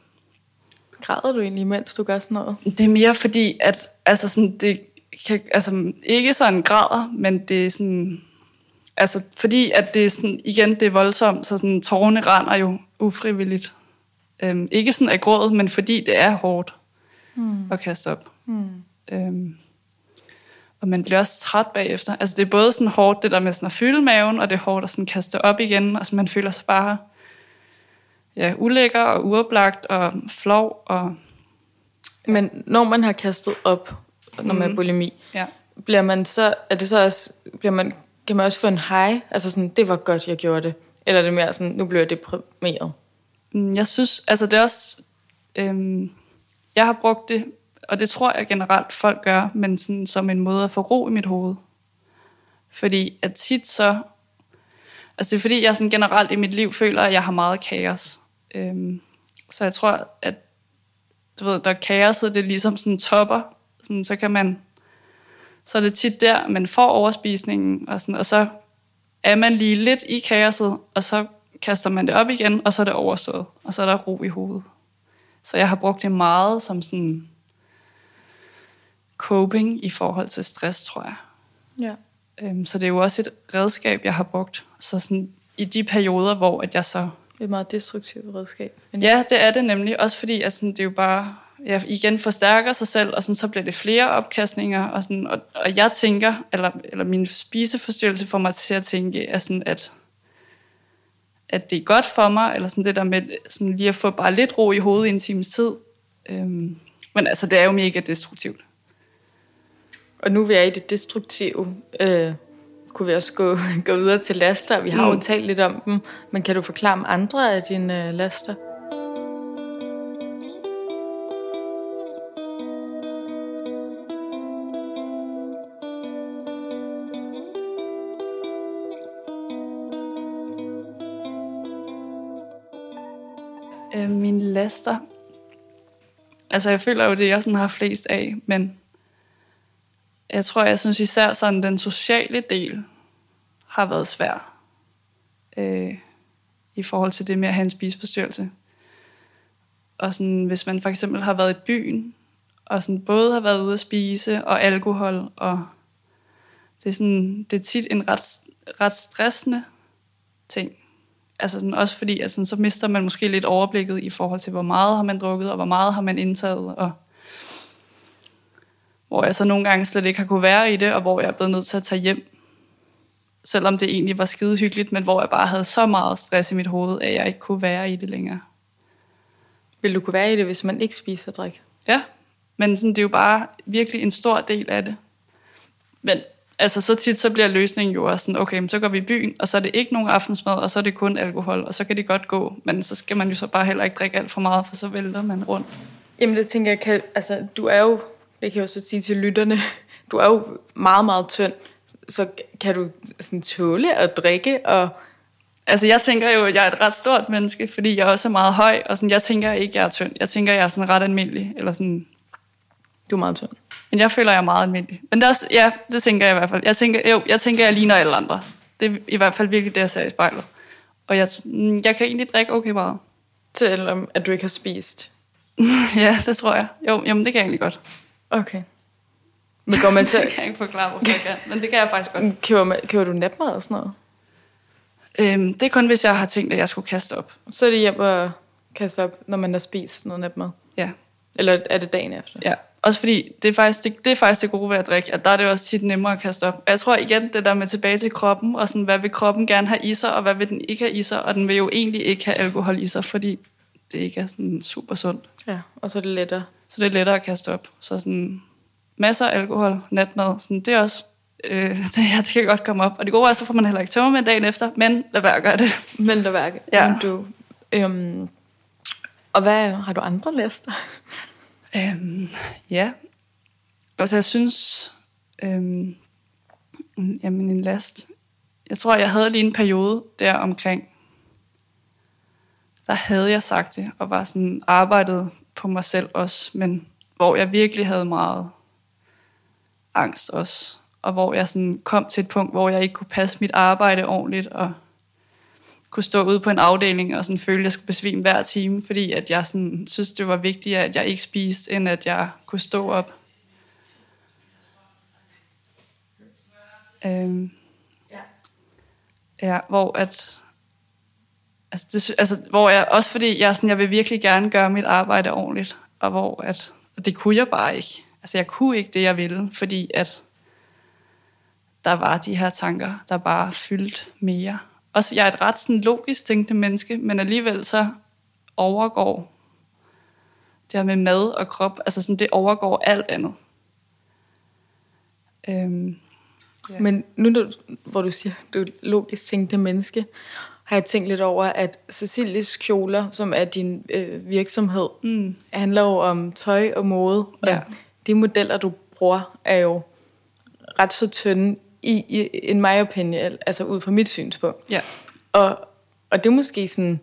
Græder du egentlig, mens du gør sådan noget? Det er mere fordi, at altså sådan, det kan, altså, ikke sådan græder, men det er sådan, altså fordi, at det er sådan, igen, det er voldsomt, så sådan, tårerne render jo ufrivilligt. Øhm, ikke sådan af gråd, men fordi det er hårdt Hmm. at kaste op. Hmm. Øhm, og man bliver også træt bagefter. Altså det er både sådan hårdt, det der med sådan at fylde maven, og det er hårdt at sådan kaste op igen. Altså man føler sig bare ja, ulækker og uoplagt og flov. Og, Men når man har kastet op, når man Mhm. er bulimi, ja. bliver man så, er det så også, bliver man, kan man også få en high? Altså sådan, det var godt, jeg gjorde det. Eller er det mere sådan, nu bliver jeg deprimeret? Mm, Jeg synes, altså det er også, øhm, jeg har brugt det, og det tror jeg generelt folk gør, men sådan som en måde at få ro i mit hoved. Fordi at tit så, altså det er fordi, jeg sådan generelt i mit liv føler, at jeg har meget kaos. Øhm, så jeg tror, at du ved, der kaoset, det ligesom sådan topper, sådan, så kan man, så er det tit der, man får overspisningen, og, sådan, og så er man lige lidt i kaoset, og så kaster man det op igen, og så er det overstået, og så er der ro i hovedet. Så jeg har brugt det meget som sådan coping i forhold til stress, tror jeg. Ja. Øhm, så det er jo også et redskab, jeg har brugt. Så sådan, i de perioder, hvor at jeg så... Et meget destruktivt redskab. Ja, det er det nemlig. Også fordi, at sådan, det er jo bare... Ja, igen forstærker sig selv, og sådan, så bliver det flere opkastninger. Og, sådan, og, og jeg tænker, eller, eller min spiseforstyrrelse får mig til at tænke, at, sådan, at, at det er godt for mig, eller sådan det der med sådan lige at få bare lidt ro i hovedet i en times tid. Øhm, men altså, det er jo mega destruktivt. Og nu vi er i det destruktive, øh, kunne vi også gå, <laughs> gå videre til laster. Vi har mm. jo talt lidt om dem, men kan du forklare om andre af dine øh, laster? Øh, mine laster. Altså, jeg føler jo, det er jeg sådan har flest af, men jeg tror, jeg synes især sådan, den sociale del har været svær. Øh, I forhold til det med at have en spiseforstyrrelse. Og sådan, hvis man for eksempel har været i byen, og sådan både har været ude at spise, og alkohol, og det er, sådan, det er tit en ret, ret stressende ting. Altså sådan, også fordi, at sådan, så mister man måske lidt overblikket i forhold til, hvor meget har man drukket, og hvor meget har man indtaget, og hvor jeg så nogle gange slet ikke har kunne være i det, og hvor jeg er blevet nødt til at tage hjem. Selvom det egentlig var skide hyggeligt, men hvor jeg bare havde så meget stress i mit hoved, at jeg ikke kunne være i det længere. Vil du kunne være i det, hvis man ikke spiser drik? Ja, men sådan, det er jo bare virkelig en stor del af det. Men altså, så tit så bliver løsningen jo også sådan, okay, men så går vi i byen, og så er det ikke nogen aftensmad, og så er det kun alkohol, og så kan det godt gå. Men så skal man jo så bare heller ikke drikke alt for meget, for så vælter man rundt. Jamen det tænker jeg, kan, altså du er jo, det kan jeg jo så sige til lytterne, <laughs> du er jo meget, meget tynd, så kan du sådan tåle at drikke, og Altså, jeg tænker jo, at jeg er et ret stort menneske, fordi jeg også er meget høj, og sådan, jeg tænker ikke, at jeg er tynd. Jeg tænker, at jeg er sådan ret almindelig, eller sådan, du er meget tynd. men jeg føler, at jeg er meget almindelig. Men det er også, ja, det tænker jeg i hvert fald. Jeg tænker, jo, jeg tænker, at jeg ligner alle andre. Det er i hvert fald virkelig det, jeg ser i spejlet. Og jeg, mm, jeg kan egentlig drikke okay meget. Selvom at du ikke har spist. <laughs> ja, det tror jeg. Jo, jamen, det kan jeg egentlig godt. Okay. Men går man Det <laughs> til, kan jeg ikke forklare, hvorfor jeg kan, men det kan jeg faktisk godt. køber, man, køber du natmad og sådan noget? Øhm, det er kun, hvis jeg har tænkt, at jeg skulle kaste op. Så er det hjem og kaste op, når man har spist noget natmad? Ja, Eller er det dagen efter? ja. Også fordi, det er, faktisk, det, det er faktisk det gode ved at drikke, at der er det også tit nemmere at kaste op. Og jeg tror igen, det der med tilbage til kroppen, og sådan, hvad vil kroppen gerne have i sig, og hvad vil den ikke have i sig, og den vil jo egentlig ikke have alkohol i sig, fordi det ikke er sådan super sundt. Ja, og så er det lettere. Så det er lettere at kaste op. Så sådan masser af alkohol, natmad, sådan, det er også, øh, <laughs> det, ja, det kan godt komme op. Og det gode er, så får man heller ikke tømmer med dagen efter, men lad være at gøre det. <laughs> Men der værke. Ja. Men Du, øhm, og hvad har du andre lister? <laughs> Øhm, ja. Altså, jeg synes... Øhm, jamen, en last. Jeg tror, jeg havde lige en periode der omkring... Der havde jeg sagt det, og var sådan arbejdet på mig selv også, men hvor jeg virkelig havde meget angst også. Og hvor jeg sådan kom til et punkt, hvor jeg ikke kunne passe mit arbejde ordentligt, og kunne stå ude på en afdeling og sådan føle, at jeg skulle besvime hver time, fordi at jeg sådan, synes, det var vigtigere, at jeg ikke spiste, end at jeg kunne stå op. Øhm, ja, hvor at altså, det, altså, hvor jeg, også fordi jeg, sådan, jeg vil virkelig gerne gøre mit arbejde ordentligt, og hvor at, og det kunne jeg bare ikke. Altså jeg kunne ikke det, jeg ville, fordi at der var de her tanker, der bare fyldt mere. Også jeg er et ret sådan, logisk tænkende menneske, men alligevel så overgår det her med mad og krop, altså sådan, det overgår alt andet. Øhm, Ja. Men nu, når, du- hvor du siger, du er logisk tænkende menneske, har jeg tænkt lidt over, at Cecilies kjoler, som er din øh, virksomhed, mm, handler jo om tøj og mode. Og Ja. de modeller, du bruger, er jo ret så tynde, i, i in my opinion, altså ud fra mit synspunkt. ja, Og, og det er måske sådan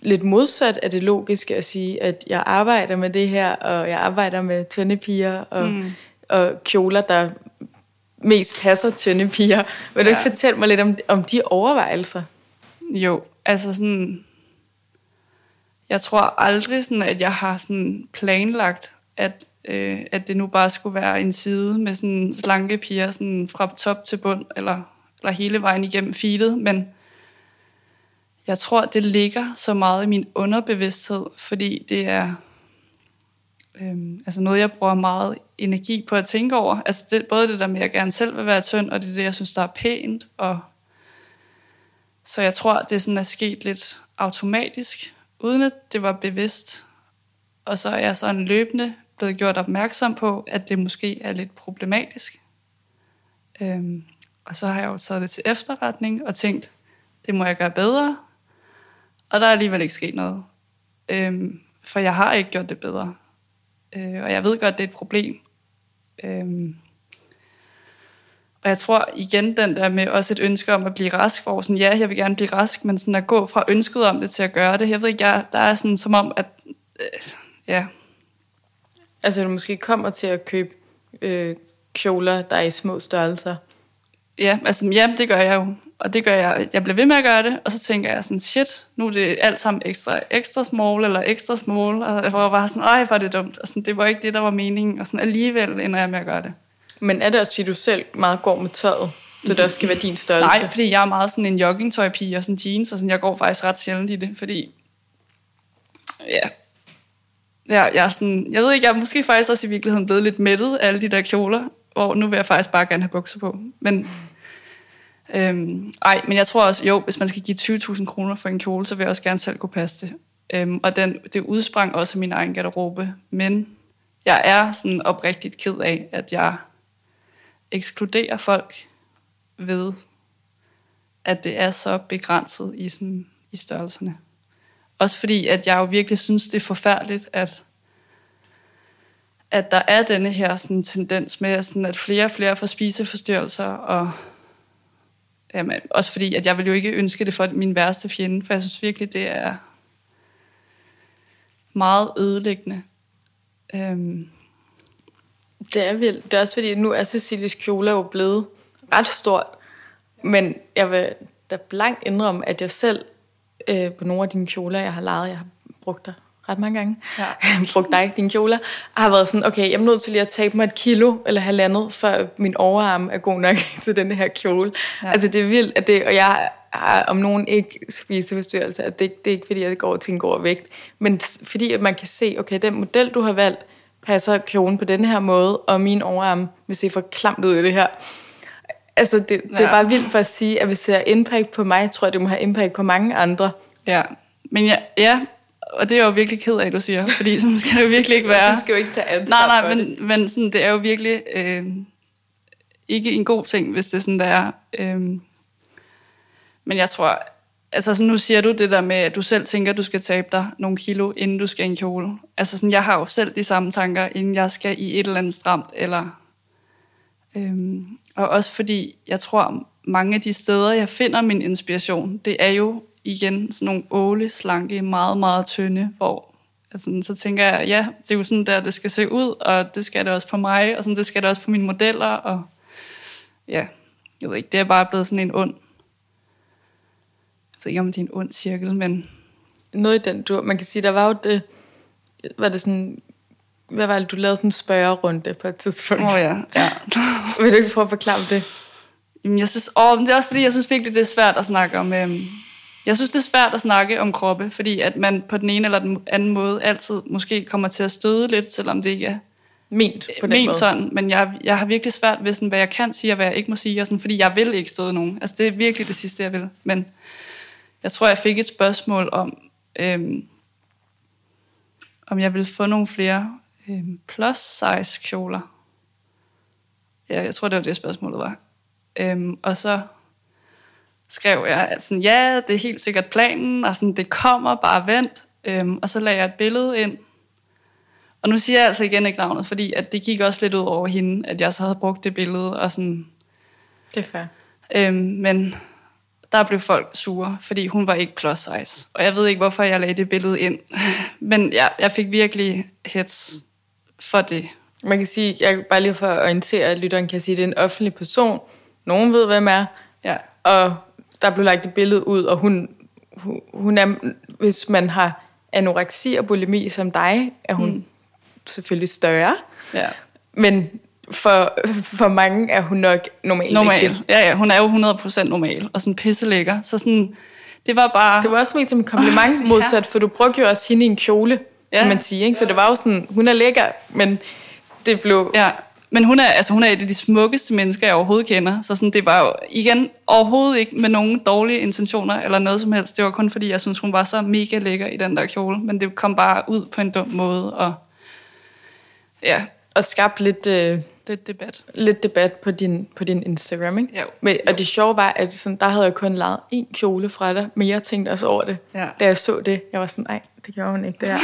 lidt modsat af det logiske at sige, at jeg arbejder med det her, og jeg arbejder med tynde piger, og, mm. og kjoler, der mest passer tynde piger. Vil du Ja. ikke fortælle mig lidt om, om de overvejelser? Jo, altså sådan... jeg tror aldrig, sådan, at jeg har sådan planlagt, at, øh, at det nu bare skulle være en side med sådan slanke piger sådan fra top til bund, eller, eller hele vejen igennem feedet, men jeg tror, det ligger så meget i min underbevidsthed, fordi det er øhm, altså noget, jeg bruger meget energi på at tænke over. Altså det, både det der med, at jeg gerne selv vil være tynd, og det er det, jeg synes, der er pænt. Og så jeg tror, det sådan er sket lidt automatisk, uden at det var bevidst. Og så er jeg sådan løbende blevet gjort opmærksom på, at det måske er lidt problematisk. Øhm, og så har jeg jo taget det til efterretning og tænkt, det må jeg gøre bedre. Og der er alligevel ikke sket noget. Øhm, for jeg har ikke gjort det bedre. Øh, og jeg ved godt, det er et problem. Øhm, og jeg tror igen den der med også et ønske om at blive rask, hvor sådan, ja, jeg vil gerne blive rask, men sådan at gå fra ønsket om det til at gøre det. Jeg ved ikke, jeg, der er sådan som om, at øh, ja. Altså du måske kommer til at købe øh, kjoler, der er i små størrelser. Ja, altså ja, det gør jeg jo. Og det gør jeg, jeg bliver ved med at gøre det, og så tænker jeg sådan, shit, nu er det alt sammen ekstra, ekstra small eller ekstra small, og jeg var bare sådan, ej, var det dumt, og sådan, det var ikke det, der var meningen, og sådan alligevel ender jeg med at gøre det. Men er det også, fordi du selv meget går med tøjet, så det også skal være din størrelse? Nej, fordi jeg er meget sådan en joggingtøjpige og sådan jeans, og sådan, jeg går faktisk ret sjældent i det, fordi, ja, ja jeg, er sådan, jeg ved ikke, jeg er måske faktisk også i virkeligheden blevet lidt mættet af alle de der kjoler, hvor nu vil jeg faktisk bare gerne have bukser på, men Øhm, ej, men jeg tror også, jo, hvis man skal give 20.000 kroner for en kjole, så vil jeg også gerne selv kunne passe det. Øhm, og den, det udsprang også af min egen garderobe. Men jeg er sådan oprigtigt ked af, at jeg ekskluderer folk ved, at det er så begrænset i, sådan, i størrelserne. Også fordi, at jeg jo virkelig synes, det er forfærdeligt, at, at der er denne her sådan, tendens med, sådan, at flere og flere får spiseforstyrrelser, og Jamen, også fordi, at jeg vil jo ikke ønske det for min værste fjende, for jeg synes virkelig, det er meget ødelæggende. Øhm. Det er vildt. Det er også fordi, nu er Cecilies kjole jo blevet ret stort, men jeg vil da blankt indrømme, at jeg selv øh, på nogle af dine kjoler, jeg har lavet, jeg har brugt dig ret mange gange, ja. <laughs> brugt dig, dine kjoler, har været sådan, okay, jeg er nødt til lige at tabe mig et kilo eller halvandet, for min overarm er god nok <laughs> til den her kjole. Ja. Altså det er vildt, at det, og jeg har om nogen ikke spiseforstyrrelse, at det, det er ikke fordi, jeg går og tænker over vægt, men fordi at man kan se, okay, den model, du har valgt, passer kjolen på den her måde, og min overarm vil se for klamt ud i det her. Altså, det, det ja. er bare vildt for at sige, at hvis det har impact på mig, tror jeg, det må have impact på mange andre. Ja, men ja, ja og det er jeg jo virkelig ked af, du siger, fordi sådan skal det jo virkelig ikke være. Du skal jo ikke tage ansvar Nej, nej, men, men sådan, det er jo virkelig øh, ikke en god ting, hvis det sådan, der er. Øh, men jeg tror, altså sådan, nu siger du det der med, at du selv tænker, at du skal tabe dig nogle kilo, inden du skal i en kjole. Altså sådan, jeg har jo selv de samme tanker, inden jeg skal i et eller andet stramt, eller... Øhm, og også fordi, jeg tror, mange af de steder, jeg finder min inspiration, det er jo igen sådan nogle åle, slanke, meget, meget tynde, hvor altså, så tænker jeg, ja, det er jo sådan der, det skal se ud, og det skal det også på mig, og sådan, det skal det også på mine modeller, og ja, jeg ved ikke, det er bare blevet sådan en ond, jeg ved ikke, om det er en ond cirkel, men... Noget i den, du, man kan sige, der var jo det, var det sådan, hvad var det, du lavede sådan en spørgerunde på et tidspunkt? Åh oh, ja, ja. <laughs> Vil du ikke prøve at forklare det? Jamen, jeg synes, åh, men det er også fordi, jeg synes virkelig, det er svært at snakke om, øhm, jeg synes, det er svært at snakke om kroppe, fordi at man på den ene eller den anden måde altid måske kommer til at støde lidt, selvom det ikke er ment på den ment måde. sådan. Men jeg, jeg har virkelig svært ved, sådan, hvad jeg kan sige og hvad jeg ikke må sige, og sådan, fordi jeg vil ikke støde nogen. Altså, det er virkelig det sidste, jeg vil. Men jeg tror, jeg fik et spørgsmål om, øhm, om jeg ville få nogle flere øhm, plus size kjoler. Ja, jeg tror, det var det spørgsmålet var. Øhm, og så skrev jeg, at sådan, ja, det er helt sikkert planen, og sådan, det kommer, bare vent. Øhm, og så lagde jeg et billede ind. Og nu siger jeg altså igen ikke navnet, fordi at det gik også lidt ud over hende, at jeg så havde brugt det billede. Og sådan, det er fair. Øhm, men der blev folk sure, fordi hun var ikke plus size. Og jeg ved ikke, hvorfor jeg lagde det billede ind. <laughs> Men ja, jeg fik virkelig hets for det. Man kan sige, jeg bare lige for at orientere, at lytteren kan sige, at det er en offentlig person. Nogen ved, hvem er. Ja. Og der blev lagt et billede ud, og hun, hun er, hvis man har anoreksi og bulimi som dig, er hun mm. selvfølgelig større. Ja. Men for, for mange er hun nok normal. Normal. ikke? Ja, ja, hun er jo 100% normal, og sådan pisselækker. Så sådan, det var bare... Det var også ment som en kompliment <laughs> Ja. modsat, for du brugte jo også hende i en kjole, Ja. kan man sige. Ikke? Så det var jo sådan, hun er lækker, men det blev... Ja, men hun er, altså, hun er et af de smukkeste mennesker, jeg overhovedet kender. Så sådan, det var jo igen overhovedet ikke med nogen dårlige intentioner eller noget som helst. Det var kun fordi, jeg synes, hun var så mega lækker i den der kjole. Men det kom bare ud på en dum måde. Og ja, Og skabte lidt, øh, er debat. lidt debat på din, på din Instagram. Ikke? Jo. Men, og det sjove var, at sådan, der havde jeg kun lavet en kjole fra dig, men jeg tænkte også over det. Ja. Da jeg så det, jeg var sådan, nej, det gjorde hun ikke, det her.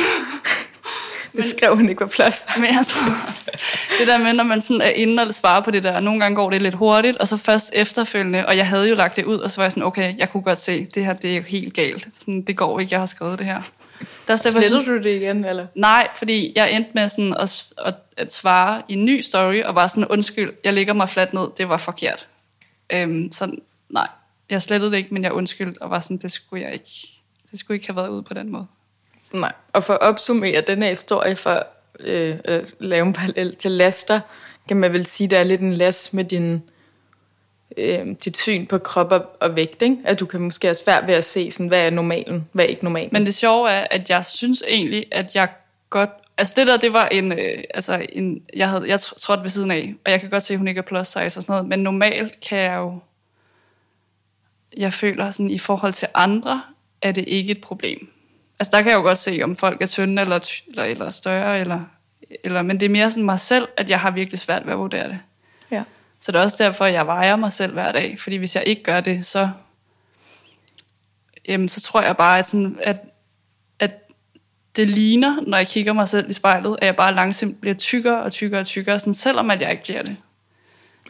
<laughs> det skrev hun ikke på plads. <laughs> Men jeg tror også, det der med, når man sådan er inde og svarer på det der, nogle gange går det lidt hurtigt, og så først efterfølgende, og jeg havde jo lagt det ud, og så var jeg sådan, okay, jeg kunne godt se, det her, det er jo helt galt. Sådan, det går ikke, jeg har skrevet det her. Der er Slettede synes- du det igen, eller? Nej, fordi jeg endte med sådan at, at, at svare i en ny story, og var sådan, undskyld, jeg ligger mig fladt ned, det var forkert. Øhm, så nej, jeg slettede det ikke, men jeg undskyldte, og var sådan, det skulle jeg ikke, det skulle ikke have været ude på den måde. Nej. Og for at opsummere den her historie, for øh, at lave en parallel til laster, kan man vel sige, der er lidt en last med din, øh, dit syn på krop og, og vægt, ikke? At du kan måske have svært ved at se, sådan, hvad er normalen, hvad er ikke normalen. Men det sjove er, at jeg synes egentlig, at jeg godt... Altså det der, det var en... Øh, altså en jeg, havde, jeg trådte ved siden af, og jeg kan godt se, at hun ikke er plus size og sådan noget, men normalt kan jeg jo... Jeg føler sådan, i forhold til andre, er det ikke et problem. Altså der kan jeg jo godt se, om folk er tynde eller, eller, eller større, eller, eller, men det er mere sådan mig selv, at jeg har virkelig svært ved at vurdere det. ja. Så det er også derfor, jeg vejer mig selv hver dag. Fordi hvis jeg ikke gør det, så, jamen, så tror jeg bare, at, sådan, at, at det ligner, når jeg kigger mig selv i spejlet, at jeg bare langsomt bliver tykkere og tykkere og tykkere, sådan, selvom at jeg ikke bliver det.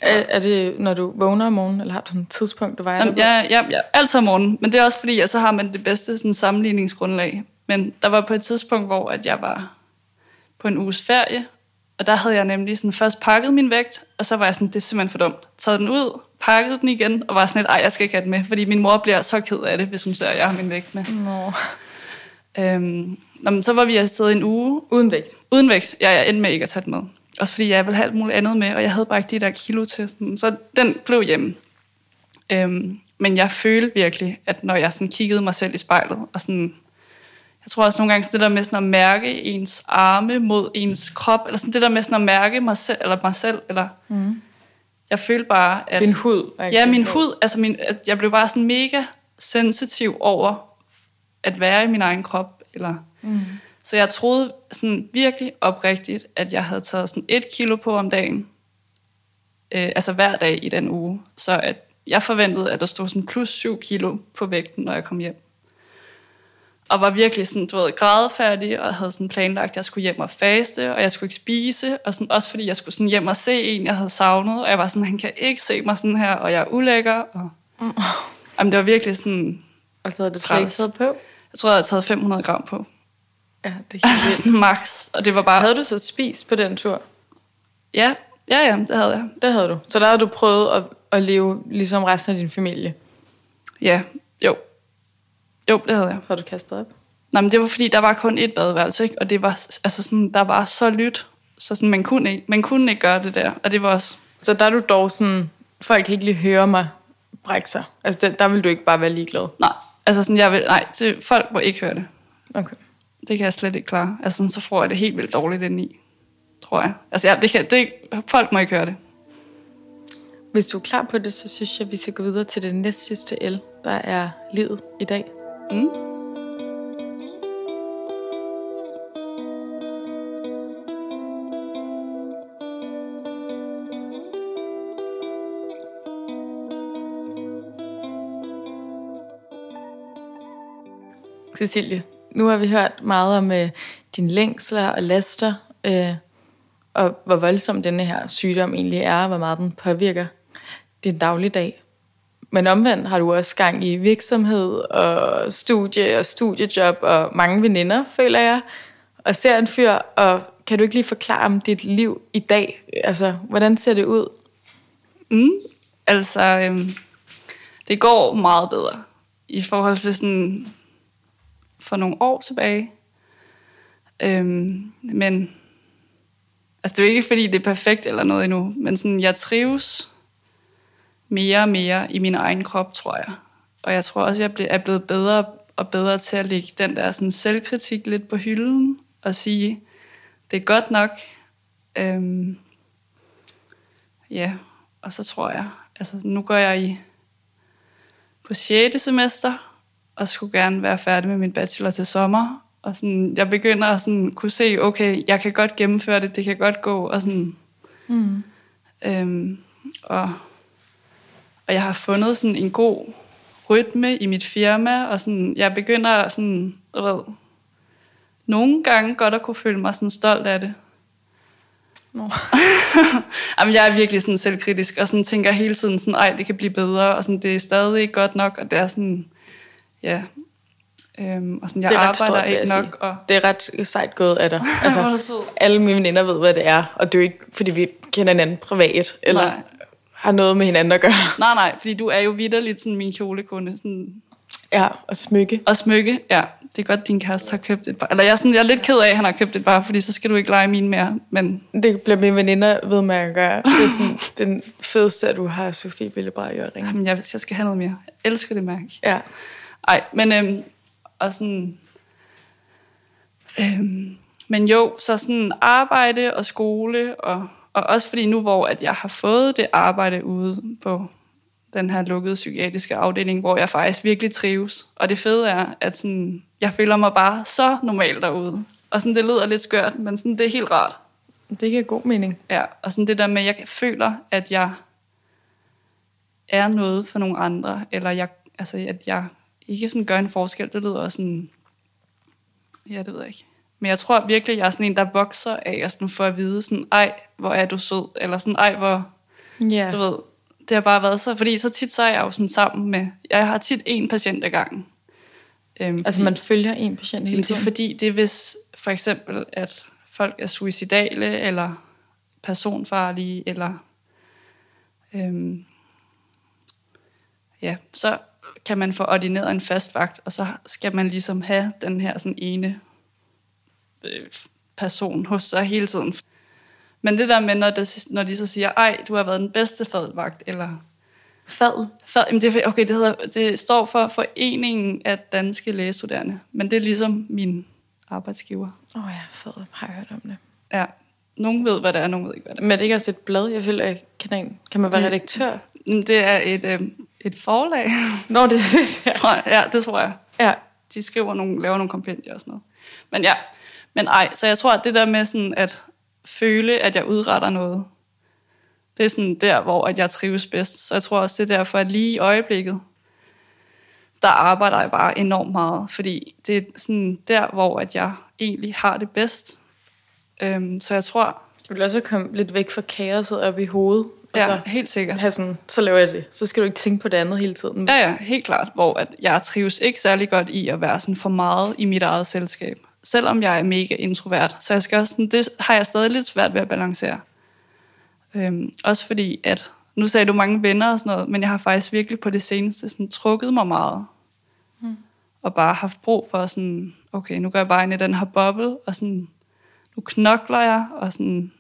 Er, er det, når du vågner om morgenen, eller har du sådan et tidspunkt, du vejer Jamen, dig jeg, jeg, jeg, altid om morgenen, men det er også fordi, at så har man det bedste sådan, sammenligningsgrundlag. Men der var på et tidspunkt, hvor at jeg var på en uges ferie, og der havde jeg nemlig sådan først pakket min vægt, og så var jeg sådan, det er simpelthen for dumt. Taget den ud, pakket den igen, og var sådan lidt, ej, jeg skal ikke have den med, fordi min mor bliver så ked af det, hvis hun ser, at jeg har min vægt med. Nå. Øhm, nå, men så var vi afsted en uge, Uden vægt. uden vægt. Ja, jeg endte med ikke at tage den med. Også fordi jeg ville have alt muligt andet med, og jeg havde bare ikke de der kilo til. Sådan. Så den blev hjemme. Øhm, men jeg følte virkelig, at når jeg sådan kiggede mig selv i spejlet, og sådan, jeg tror også nogle gange, det der med sådan at mærke ens arme mod ens krop, eller sådan det der med sådan at mærke mig selv, eller mig selv, eller mm. jeg følte bare, at... Din hud. Ja, min hud, altså min, at jeg blev bare sådan mega sensitiv over at være i min egen krop. Eller, mm. Så jeg troede sådan virkelig oprigtigt, at jeg havde taget sådan et kilo på om dagen, øh, altså hver dag i den uge. Så at jeg forventede, at der stod sådan plus 7 kilo på vægten, når jeg kom hjem. Og var virkelig sådan, du ved, grædefærdig, og havde sådan planlagt, at jeg skulle hjem og faste, og jeg skulle ikke spise, og sådan, også fordi jeg skulle sådan hjem og se en, jeg havde savnet, og jeg var sådan, han kan ikke se mig sådan her, og jeg er ulækker, og... Jamen, det var virkelig sådan, Og så havde du Træls. taget på. jeg tror, jeg havde taget 500 gram på. Ja, det er <laughs> helt Altså vildt. sådan max, og det var bare... Havde du så spist på den tur? Ja, ja, ja, det havde jeg. Det havde du. Så der havde du prøvet at, at leve ligesom resten af din familie. Ja, jo. Det havde jeg. Har du kastet op. Nej, men det var fordi, der var kun et badeværelse, ikke? og det var, altså sådan, der var så lyt, så sådan, man, kunne ikke, man kunne ikke gøre det der. Og det var også, Så der er du dog sådan, folk kan ikke lige høre mig brække sig. Altså der, der vil du ikke bare være ligeglad. nej, altså sådan, jeg vil, nej, det, folk må ikke høre det. Okay. Det kan jeg slet ikke klare. Altså sådan, så får jeg det helt vildt dårligt indeni, tror jeg. Altså ja, det kan, det, folk må ikke høre det. Hvis du er klar på det, så synes jeg, vi skal gå videre til det næst sidste L, der er livet i dag. Mm. Cecilie, nu har vi hørt meget om øh, dine længsler og laster, øh, og hvor voldsom denne her sygdom egentlig er, og hvor meget den påvirker din dagligdag. Men omvendt har du også gang i virksomhed og studie og studiejob og mange veninder, føler jeg, og ser en fyr, og kan du ikke lige forklare om dit liv i dag? Altså, hvordan ser det ud? Mm. Altså, øhm, det går meget bedre i forhold til sådan for nogle år tilbage. Øhm, men altså det er jo ikke, fordi det er perfekt eller noget endnu, men sådan, jeg trives mere og mere i min egen krop, tror jeg. Og jeg tror også, jeg er blevet bedre og bedre til at lægge den der sådan selvkritik lidt på hylden og sige, det er godt nok. Øhm, ja, og så tror jeg, altså nu går jeg i på 6. semester, og skulle gerne være færdig med min bachelor til sommer. Og sådan, jeg begynder at sådan, kunne se, okay, jeg kan godt gennemføre det, det kan godt gå. Og, sådan, mm. øhm, og, og jeg har fundet sådan en god rytme i mit firma, og sådan, jeg begynder sådan, du ved, nogle gange godt at kunne føle mig sådan stolt af det. No. <laughs> Jamen, jeg er virkelig sådan selvkritisk, og sådan tænker hele tiden sådan, ej, det kan blive bedre, og sådan, det er stadig ikke godt nok, og det er sådan, ja, øhm, og sådan, jeg arbejder stort, ikke nok. Og... Det er ret sejt gået af dig. <laughs> Altså, alle mine veninder ved, hvad det er, og det er jo ikke, fordi vi kender hinanden privat, eller nej. Har noget med hinanden at gøre. <laughs> Nej, nej, fordi du er jo vidderligt sådan min kjolekunde. Sådan... Ja, og smykke. Og smykke, ja det er godt, din kæreste har købt et par. Eller jeg er, sådan, jeg er lidt ked af, at han har købt et par, fordi så skal du ikke lege mine mere. Men... Det bliver mine veninder ved med at gøre. Det er sådan, <laughs> den fedeste, at du har Sofie Billebrej i ringe. Jamen, jeg, jeg skal have noget mere. Jeg elsker det mærke. Ja. Ej, men øhm, og sådan... Øhm, men jo, så sådan arbejde og skole, og, og også fordi nu, hvor at jeg har fået det arbejde ude på den her lukkede psykiatriske afdeling, hvor jeg faktisk virkelig trives. Og det fede er, at sådan, jeg føler mig bare så normal derude. Og sådan, det lyder lidt skørt, men sådan, det er helt rart. Det giver god mening. Ja, og sådan det der med, at jeg føler, at jeg er noget for nogle andre, eller jeg, altså, at jeg ikke sådan gør en forskel, det lyder sådan, ja, det ved jeg ikke. Men jeg tror virkelig, at jeg er sådan en, der vokser af, og sådan for at vide sådan, ej, hvor er du sød, eller sådan, ej, hvor, yeah. du ved, det har bare været så, fordi så tit så er jeg jo sådan sammen med, jeg har tit en patient ad gangen. Øhm, altså man følger en patient hele tiden? Det er fordi, det er hvis for eksempel, at folk er suicidale, eller personfarlige, eller øhm, ja, så kan man få ordineret en fast vagt, og så skal man ligesom have den her sådan ene person hos sig hele tiden. Men det der med, når, det, når de så siger, ej, du har været den bedste fadvagt, eller... Fad? Fad, jamen det, okay, det, hedder, det står for Foreningen af Danske Lægestuderende, men det er ligesom min arbejdsgiver. Åh oh ja, fad, har jeg hørt om det. Ja, nogen ved, hvad det er, nogen ved ikke, hvad det er. Men det er ikke også et blad, jeg føler, jeg kan, kan man være det, redaktør? Det er et, øh, et forlag. Nå, det er det, ja. Tror jeg. Ja, det tror jeg. Ja. De skriver nogle, laver nogle kompendier og sådan noget. Men ja, men ej, så jeg tror, at det der med sådan, at føle, at jeg udretter noget. Det er sådan der, hvor at jeg trives bedst. Så jeg tror også, det er derfor, at lige i øjeblikket, der arbejder jeg bare enormt meget, fordi det er sådan der, hvor at jeg egentlig har det bedst. Øhm, så jeg tror... Du vil også komme lidt væk fra kaoset op i hovedet. Ja, så helt sikkert. Have sådan, så laver jeg det. Så skal du ikke tænke på det andet hele tiden. Ja, ja, helt klart. Hvor at jeg trives ikke særlig godt i at være sådan for meget i mit eget selskab selvom jeg er mega introvert. Så jeg skal også sådan, det har jeg stadig lidt svært ved at balancere. Øhm, også fordi, at nu sagde du mange venner og sådan noget, men jeg har faktisk virkelig på det seneste sådan, trukket mig meget. Mm. Og bare haft brug for sådan, okay, nu går jeg bare ind i den her boble, og sådan, nu knokler jeg, og sådan,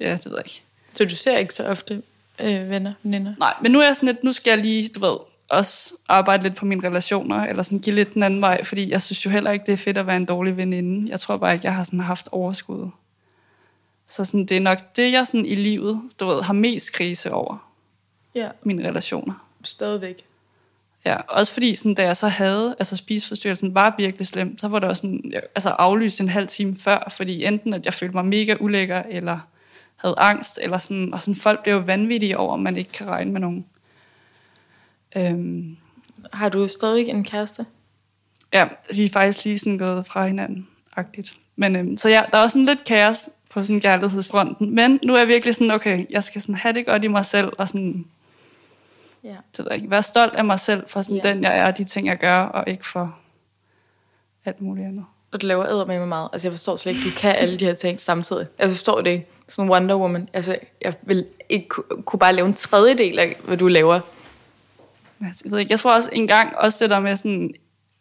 ja, det ved jeg ikke. Så du ser ikke så ofte øh, venner, veninder? Nej, men nu er jeg sådan lidt, nu skal jeg lige, du ved, også arbejde lidt på mine relationer, eller sådan give lidt den anden vej, fordi jeg synes jo heller ikke, det er fedt at være en dårlig veninde. Jeg tror bare ikke, jeg har sådan haft overskud. Så sådan, det er nok det, jeg sådan i livet, du ved, har mest krise over. Ja. Mine relationer. Stadigvæk. Ja, også fordi sådan, da jeg så havde, altså spiseforstyrrelsen var virkelig slem, så var det også sådan, jeg, altså aflyst en halv time før, fordi enten at jeg følte mig mega ulækker, eller havde angst, eller sådan, og sådan folk blev jo vanvittige over, at man ikke kan regne med nogen. Øhm, har du stadig en kæreste? Ja, vi er faktisk lige sådan gået fra hinanden, agtigt. Men øhm, så ja, der er også sådan lidt kaos på sådan kærlighedsfronten. Men nu er jeg virkelig sådan, okay, jeg skal sådan have det godt i mig selv, og sådan, ja. det ikke, være stolt af mig selv for sådan ja. den, jeg er, og de ting, jeg gør, og ikke for alt muligt andet. Og du laver æder med mig meget. Altså, jeg forstår slet ikke, du kan alle de her ting samtidig. Jeg forstår det ikke. Sådan Wonder Woman. Altså, jeg vil ikke kunne bare lave en tredjedel af, hvad du laver. Jeg ved ikke, jeg tror også en gang, også det der med sådan,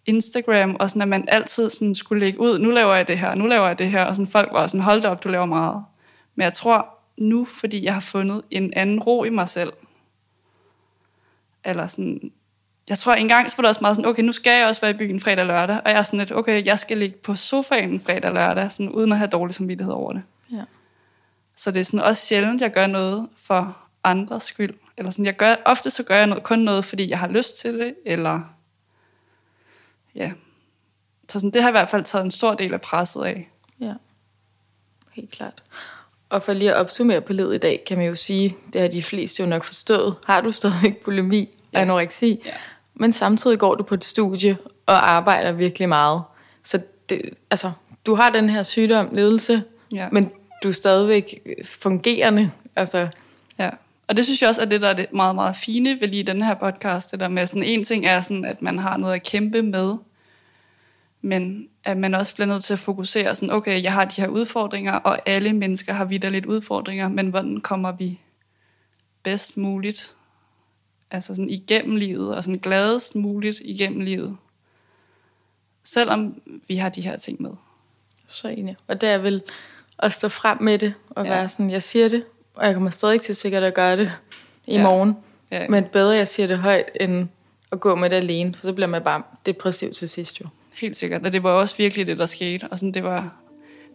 Instagram, og sådan, at man altid sådan skulle lægge ud, nu laver jeg det her, nu laver jeg det her, og sådan folk var sådan, hold da op, du laver meget. Men jeg tror nu, fordi jeg har fundet en anden ro i mig selv, eller sådan, jeg tror engang, så var det også meget sådan, okay, nu skal jeg også være i byen fredag og lørdag, og jeg er sådan lidt, okay, jeg skal ligge på sofaen fredag og lørdag, sådan, uden at have dårlig samvittighed over det. Ja. Så det er sådan også sjældent, jeg gør noget for andres skyld. Eller sådan, jeg gør, ofte så gør jeg noget, kun noget, fordi jeg har lyst til det, eller ja. Så sådan, det har i hvert fald taget en stor del af presset af. Ja, helt klart. Og for lige at opsummere på livet i dag, kan man jo sige, det har de fleste jo nok forstået. Har du stadigvæk bulimi og Ja. anoreksi, Ja. men samtidig går du på et studie og arbejder virkelig meget. Så det, altså, du har den her sygdom, ledelse, Ja. men du er stadigvæk fungerende. Altså, Ja. Og det synes jeg også er det, der er det meget, meget fine ved lige den her podcast. Det der med sådan, en ting er sådan, at man har noget at kæmpe med, men at man også bliver nødt til at fokusere sådan, okay, jeg har de her udfordringer, og alle mennesker har vidderligt udfordringer, men hvordan kommer vi bedst muligt, altså sådan igennem livet, og sådan gladest muligt igennem livet, selvom vi har de her ting med. så enig. Og det er vel at stå frem med det, og Ja. være sådan, jeg siger det, og jeg kommer stadig til sikkert at gøre det i Ja. morgen. Ja. Men bedre, jeg siger det højt, end at gå med det alene, for så bliver man bare depressiv til sidst jo. Helt sikkert, og det var også virkelig det, der skete, og sådan, det var...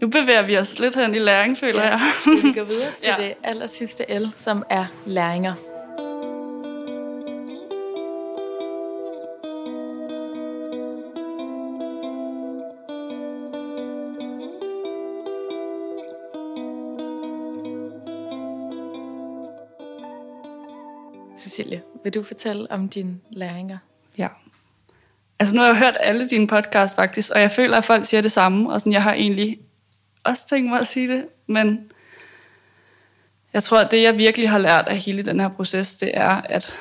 Nu bevæger vi os lidt hen i læring, føler jeg. Skal vi gå videre <laughs> til Ja. ja. det aller sidste L, som er læringer. Cecilie, vil du fortælle om dine læringer? Ja. Altså nu har jeg hørt alle dine podcasts faktisk, og jeg føler, at folk siger det samme, og sådan, jeg har egentlig også tænkt mig at sige det, men jeg tror, at det, jeg virkelig har lært af hele den her proces, det er, at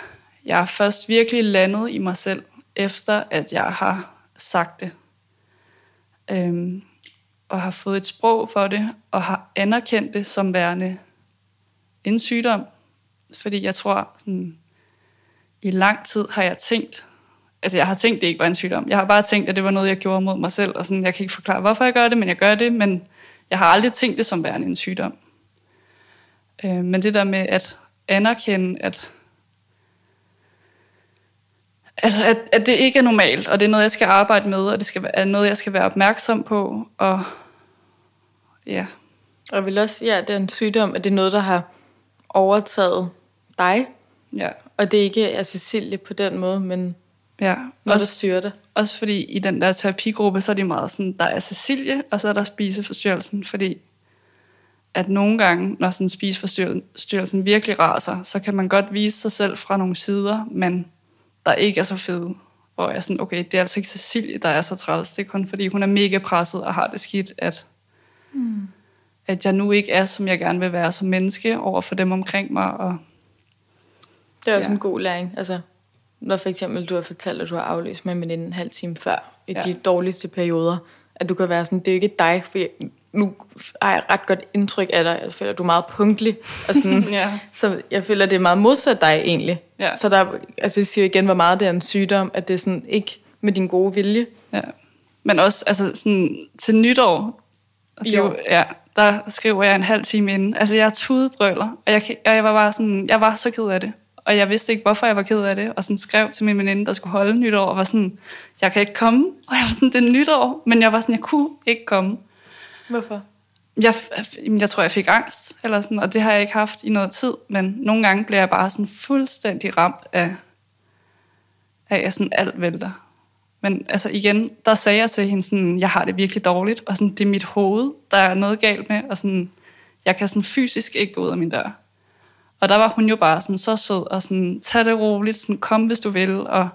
jeg er først virkelig landet i mig selv, efter at jeg har sagt det. Øhm, og har fået et sprog for det, og har anerkendt det som værende en sygdom. Fordi jeg tror, sådan, i lang tid har jeg tænkt, altså jeg har tænkt, det ikke var en sygdom. Jeg har bare tænkt, at det var noget, jeg gjorde mod mig selv, og sådan, jeg kan ikke forklare, hvorfor jeg gør det, men jeg gør det, men jeg har aldrig tænkt det som værende en sygdom. Øh, men det der med at anerkende, at, altså at, at det ikke er normalt, og det er noget, jeg skal arbejde med, og det skal, være- er noget, jeg skal være opmærksom på, og ja, Og vil også, ja, det er en sygdom, at det er noget, der har overtaget dig, ja, og det er ikke er Cecilie på den måde, men ja. noget, der Også, styrer det. Også fordi i den der terapigruppe, så er de meget sådan, der er Cecilie, og så er der spiseforstyrrelsen, fordi at nogle gange, når sådan spiseforstyrrelsen virkelig raser, så kan man godt vise sig selv fra nogle sider, men der ikke er så fede. Hvor jeg er sådan, okay, det er altså ikke Cecilie, der er så træls. Det er kun fordi, hun er mega presset og har det skidt, at, mm. at jeg nu ikke er, som jeg gerne vil være som menneske over for dem omkring mig. Og, Det er også Ja. en god læring. Altså, når for eksempel du har fortalt, at du har aflyst med en veninde en halv time før, i Ja. de dårligste perioder, at du kan være sådan, det er ikke dig, for jeg, nu har jeg ret godt indtryk af dig. Jeg føler, at du er meget punktlig. Og sådan, <laughs> ja, Så jeg føler, at det er meget modsat dig egentlig. Ja. Så der, altså jeg siger igen, hvor meget det er en sygdom, at det er sådan ikke med din gode vilje. Ja. Men også altså, sådan, til nytår, det jo, Jo. ja, der skriver jeg en halv time inden. Altså, jeg er tudebrøler, og jeg, og jeg var bare sådan, jeg var så ked af det. Og jeg vidste ikke, hvorfor jeg var ked af det. Og sådan skrev til min veninde, der skulle holde nytår, og var sådan, jeg kan ikke komme. Og jeg var sådan, det er nytår. Men jeg var sådan, jeg kunne ikke komme. Hvorfor? Jeg, jeg tror, jeg fik angst, eller sådan, og det har jeg ikke haft i noget tid. Men nogle gange bliver jeg bare sådan fuldstændig ramt af, af at sådan alt vælter. Men altså igen, der sagde jeg til hende sådan, jeg har det virkelig dårligt, og sådan, det er mit hoved, der er noget galt med, og sådan, jeg kan sådan fysisk ikke gå ud af min dør. Og der var hun jo bare sådan så sød, og sådan, tag det roligt, sådan, kom hvis du vil, og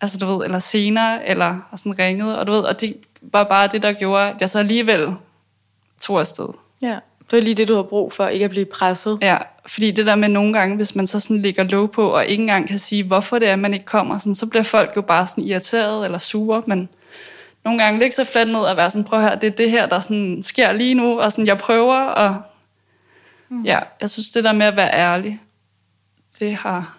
altså du ved, eller senere, eller og sådan ringede, og du ved, og det var bare det, der gjorde, at jeg så alligevel tog afsted. Ja, det er lige det, du har brug for, ikke at blive presset. Ja, fordi det der med nogle gange, hvis man så sådan ligger låg på, og ikke engang kan sige, hvorfor det er, man ikke kommer, sådan, så bliver folk jo bare sådan irriteret eller sure, men nogle gange ligge så fladt ned og være sådan, prøv her, det er det her, der sådan sker lige nu, og sådan, jeg prøver, og mm. ja, jeg synes, det der med at være ærlig, det har,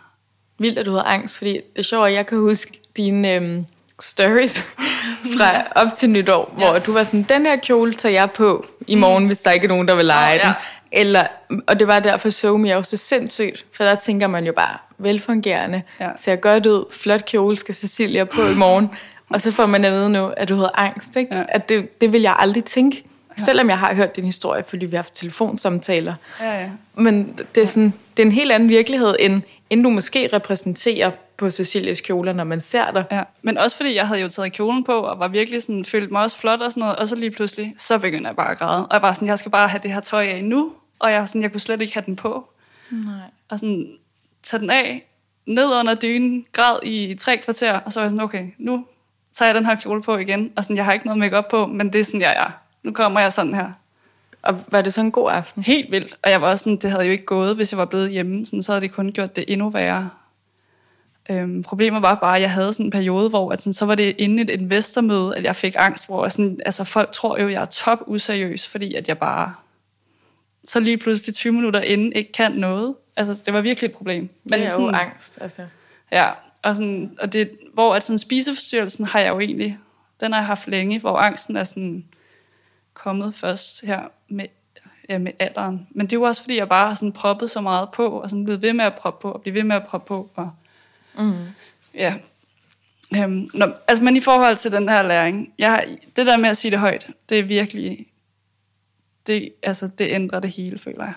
Vildt, at du havde angst, fordi det er sjovt, at jeg kan huske dine øhm, stories <laughs> fra op til nytår, ja. hvor du var sådan, den her kjole tager jeg på i morgen, mm. hvis der ikke er nogen, der vil lege ja. den. Eller, og det var derfor, så me er jo så sindssygt, for der tænker man jo bare, velfungerende, ja. ser godt ud, flot kjole skal Cecilia på i morgen, <laughs> og så får man at vide nu, at du havde angst. Ikke? Ja. At det, det vil jeg aldrig tænke, ja. selvom jeg har hørt din historie, fordi vi har haft telefonsamtaler. Ja, ja. Men det er, sådan, det er en helt anden virkelighed, end, end du måske repræsenterer på Cecilias kjoler, når man ser dig. Ja, men også fordi jeg havde jo taget kjolen på, og var virkelig sådan, følt mig også flot og sådan noget, og så lige pludselig, så begyndte jeg bare at græde. Og jeg var sådan, jeg skal bare have det her tøj af nu, og jeg, sådan, jeg kunne slet ikke have den på. Nej. Og sådan, tage den af, ned under dynen, græd i tre kvarter, og så var jeg sådan, okay, nu tager jeg den her kjole på igen, og sådan, jeg har ikke noget makeup på, men det er sådan, jeg er. Nu kommer jeg sådan her. Og var det så en god aften? Helt vildt. Og jeg var også sådan, det havde jo ikke gået, hvis jeg var blevet hjemme. Sådan, så havde det kun gjort det endnu værre. Øhm, problemet var bare, at jeg havde sådan en periode, hvor at sådan, så var det inden et investormøde, at jeg fik angst, hvor sådan, altså, folk tror jo, at jeg er top useriøs, fordi at jeg bare så lige pludselig 20 minutter inden ikke kan noget. Altså, det var virkelig et problem. Men det er sådan, jo angst, altså. Ja, og, sådan, og det, hvor at sådan, spiseforstyrrelsen har jeg jo egentlig, den har jeg haft længe, hvor angsten er sådan kommet først her med, ja, med alderen. Men det er jo også, fordi jeg bare har sådan proppet så meget på, og sådan blevet ved med at proppe på, og blive ved med at proppe på, og mm. ja. Øhm, nå, altså, men i forhold til den her læring, jeg, det der med at sige det højt, det er virkelig, det, altså, det ændrer det hele, føler jeg.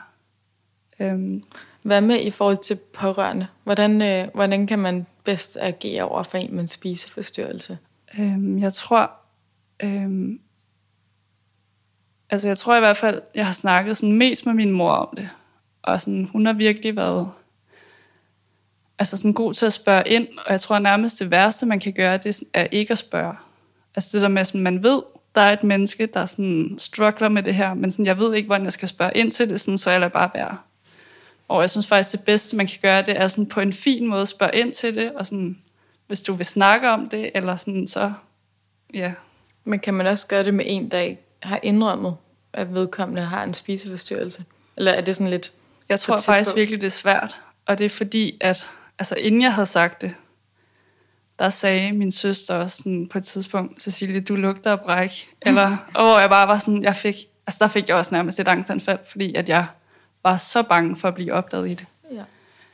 Øhm. Hvad med i forhold til pårørende? Hvordan, øh, hvordan kan man bedst agere over for en med en spiseforstyrrelse? Øhm, jeg tror, øhm, altså jeg tror i hvert fald, jeg har snakket sådan mest med min mor om det. Og sådan, hun har virkelig været altså sådan god til at spørge ind, og jeg tror nærmest det værste, man kan gøre, det er ikke at spørge. Altså det der med, at man ved, der er et menneske, der sådan struggler med det her, men sådan, jeg ved ikke, hvordan jeg skal spørge ind til det, sådan, så jeg lader bare være. Og jeg synes faktisk, det bedste, man kan gøre, det er sådan på en fin måde at spørge ind til det, og sådan, hvis du vil snakke om det, eller sådan, så ja. Men kan man også gøre det med en, der ikke har indrømmet, at vedkommende har en spiseforstyrrelse? Eller er det sådan lidt... Jeg tror faktisk på? virkelig, det er svært. Og det er fordi, at altså, inden jeg havde sagt det, der sagde min søster også sådan, på et tidspunkt, Cecilie, du lugter af bræk. <laughs> Eller, og hvor jeg bare var sådan, jeg fik, altså der fik jeg også nærmest et angstanfald, fordi at jeg var så bange for at blive opdaget i det. Ja.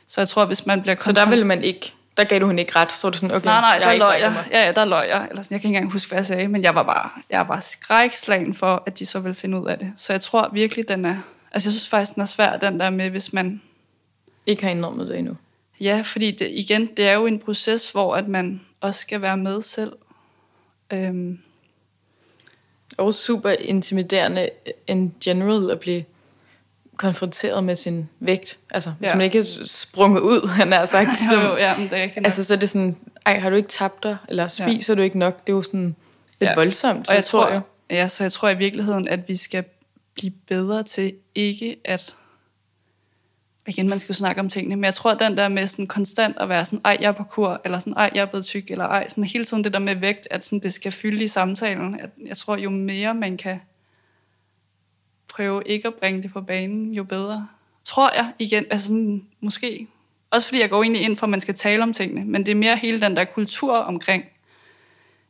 Så jeg tror, hvis man bliver... Så der ville man ikke... Der gav du hende ikke ret, så var du sådan, okay, Nej, nej, der løg jeg. Ja, ja, der løg jeg. Eller sådan, jeg kan ikke engang huske, hvad jeg sagde, men jeg var bare, jeg var skrækslagen for, at de så ville finde ud af det. Så jeg tror virkelig, den er... Altså, jeg synes faktisk, den er svær, den der med, hvis man... Ikke har indrømmet det endnu. Ja, fordi det, igen, det er jo en proces, hvor at man også skal være med selv. Øhm. Og super intimiderende in general at blive konfronteret med sin vægt. Altså, hvis ja. man ikke er sprunget ud, han har sagt. <laughs> jo, jo, ja, men det er ikke Altså, så er det sådan, ej, har du ikke tabt dig? Eller spiser ja. du ikke nok? Det er jo sådan lidt ja. voldsomt. Og jeg, jeg tror, jeg. Ja, så jeg tror i virkeligheden, at vi skal blive bedre til ikke at igen, man skal jo snakke om tingene, men jeg tror, at den der med sådan konstant at være sådan, ej, jeg er på kur, eller sådan, ej, jeg er blevet tyk, eller ej, sådan hele tiden det der med vægt, at sådan, det skal fylde i samtalen. At jeg tror, jo mere man kan prøve ikke at bringe det på banen, jo bedre. Tror jeg igen, altså sådan, måske. Også fordi jeg går egentlig ind for, at man skal tale om tingene, men det er mere hele den der kultur omkring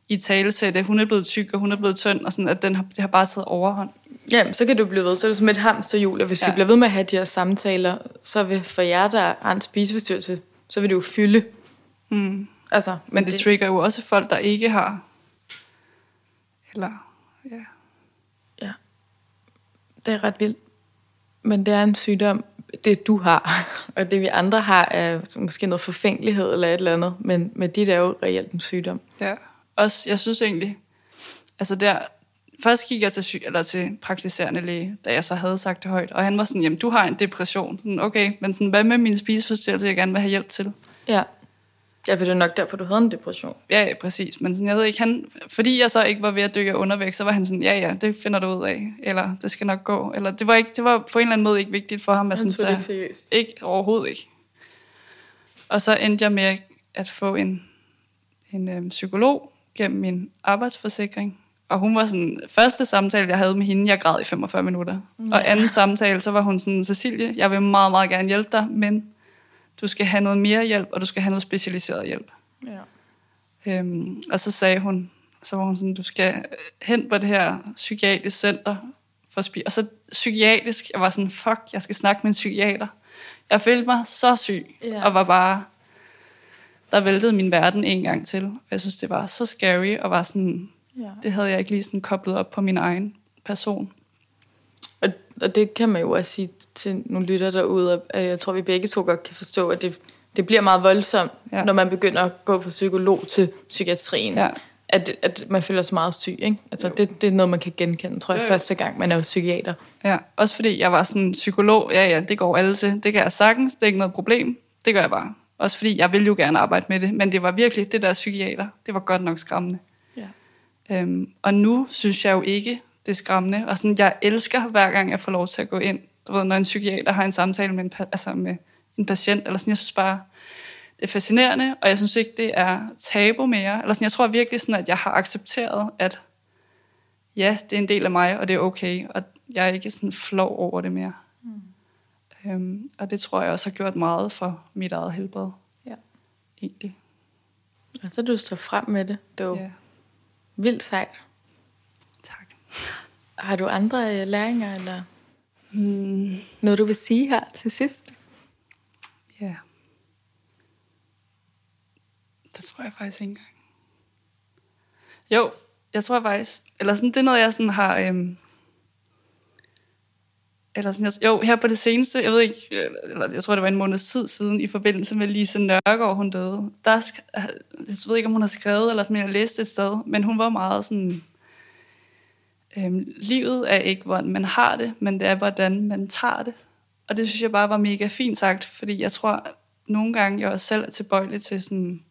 i tale til, at hun er blevet tyk, og hun er blevet tynd, og sådan, at den har, det har bare taget overhånd. Ja, så kan du blive ved. Så er det som et hamsterhjul, og hvis ja. vi bliver ved med at have de her samtaler, så vil for jer, der har en spiseforstyrrelse, så vil det jo fylde. Mm. Altså, men, det, det trigger jo også folk, der ikke har. Eller. Ja. Det er ret vildt. Men det er en sygdom, det du har, <laughs> og det vi andre har, er måske noget forfængelighed eller et eller andet, men, men dit er jo reelt en sygdom. Ja, også, jeg synes egentlig, altså der, først gik jeg til, syg, eller til praktiserende læge, da jeg så havde sagt det højt, og han var sådan, jamen du har en depression. Sådan, okay, men sådan, hvad med min spiseforstyrrelse, jeg gerne vil have hjælp til? Ja. Ja, for det er nok derfor, du havde en depression. Ja, ja præcis. Men sådan, jeg ved ikke, han, fordi jeg så ikke var ved at dykke undervægt, så var han sådan, ja, ja, det finder du ud af. Eller det skal nok gå. Eller det var, ikke, det var på en eller anden måde ikke vigtigt for ham. Han sådan, tog det ikke seriøst. Ikke, overhovedet ikke. Og så endte jeg med at få en, en øhm, psykolog gennem min arbejdsforsikring, og hun var sådan, første samtale, jeg havde med hende, jeg græd i 45 minutter. Ja. Og anden samtale, så var hun sådan, Cecilie, jeg vil meget, meget gerne hjælpe dig, men du skal have noget mere hjælp, og du skal have noget specialiseret hjælp. Ja. Øhm, og så sagde hun, så var hun sådan, du skal hen på det her psykiatrisk center for spi- Og så psykiatrisk, jeg var sådan, fuck, jeg skal snakke med en psykiater. Jeg følte mig så syg, Ja. og var bare, der væltede min verden en gang til. Og jeg synes, det var så scary, og var sådan, Ja. det havde jeg ikke lige sådan koblet op på min egen person. Og, og det kan man jo også sige til nogle lytter derude, og jeg tror, vi begge to godt kan forstå, at det, det bliver meget voldsomt, Ja. når man begynder at gå fra psykolog til psykiatrien. Ja. At, at man føler sig meget syg, ikke? Altså, det, det er noget, man kan genkende, tror jeg, Jo, jo. første gang, man er jo psykiater. Ja, også fordi jeg var sådan psykolog, ja ja, det går alle til, det kan jeg sagtens, det er ikke noget problem, det gør jeg bare. Også fordi jeg vil jo gerne arbejde med det, men det var virkelig, det der psykiater, det var godt nok skræmmende. Ja. Øhm, og nu synes jeg jo ikke, det er skræmmende, og sådan, jeg elsker hver gang jeg får lov til at gå ind, du ved, når en psykiater har en samtale med en, altså med en patient, eller sådan, jeg synes bare, det er fascinerende, og jeg synes ikke, det er tabu mere, eller sådan, jeg tror virkelig sådan, at jeg har accepteret, at ja, det er en del af mig, og det er okay, og jeg er ikke sådan flov over det mere. Mm. Øhm, og det tror jeg også har gjort meget for mit eget helbred, Ja. egentlig. Og så du står frem med det. Det er jo Ja, ja. vildt sejt. tak. Har du andre øh, læringer, eller Mm, noget, du vil sige her til sidst? ja. Det tror jeg faktisk ikke engang. Jo, jeg tror faktisk, eller sådan, det er noget, jeg sådan har, øhm, eller sådan, jeg, jo, her på det seneste, jeg ved ikke, eller jeg tror, det var en måneds tid siden, i forbindelse med Lise Nørgaard, hun døde. Der, jeg ved ikke, om hun har skrevet, eller om jeg har læst et sted, men hun var meget sådan, øhm, livet er ikke, hvordan man har det, men det er, hvordan man tager det. Og det synes jeg bare var mega fint sagt, fordi jeg tror, at nogle gange, jeg også selv er tilbøjelig til sådan,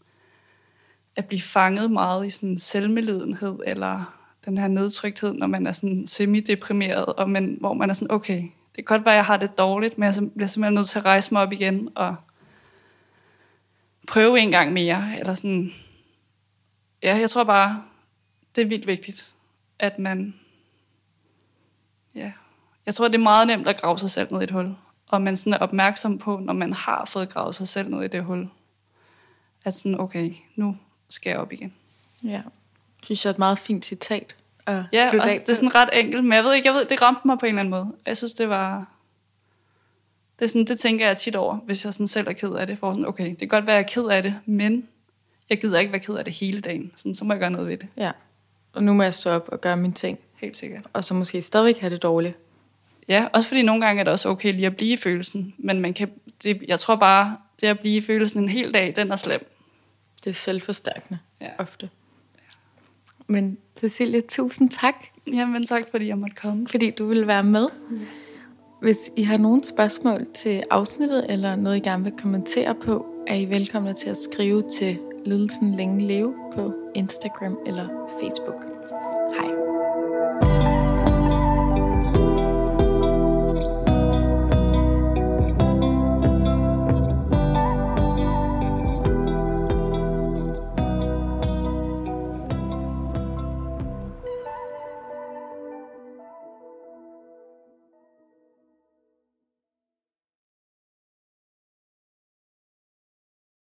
at blive fanget meget i sådan selvmelidenhed, eller den her nedtrykthed, når man er sådan semi-deprimeret, og man, hvor man er sådan, okay, det kan godt være, at jeg har det dårligt, men jeg bliver simpelthen nødt til at rejse mig op igen, og prøve en gang mere, eller sådan, ja, jeg tror bare, det er vildt vigtigt, at man, ja, jeg tror, det er meget nemt at grave sig selv ned i et hul, og man sådan er opmærksom på, når man har fået gravet sig selv ned i det hul, at sådan, okay, nu skal jeg op igen. Ja. Synes jeg er et meget fint citat. at Ja, og det er sådan ret enkelt, men jeg ved ikke, jeg ved, det ramte mig på en eller anden måde. Jeg synes, det var... Det, er sådan, det tænker jeg tit over, hvis jeg sådan selv er ked af det. For sådan, okay, det kan godt være, at jeg er ked af det, men jeg gider ikke være ked af det hele dagen. Sådan, så må jeg gøre noget ved det. Ja. Og nu må jeg stå op og gøre mine ting. Helt sikkert. Og så måske stadigvæk have det dårligt. Ja, også fordi nogle gange er det også okay lige at blive i følelsen. Men man kan, det, jeg tror bare, det at blive i følelsen en hel dag, den er slem. Det er selvforstærkende Ja. ofte. Men Cecilie, tusind tak, Jamen tak, fordi jeg måtte komme. fordi du ville være med. Hvis I har nogle spørgsmål til afsnittet, eller noget, I gerne vil kommentere på, er I velkomne til at skrive til Lidelsen Længe Leve på Instagram eller Facebook. Hej.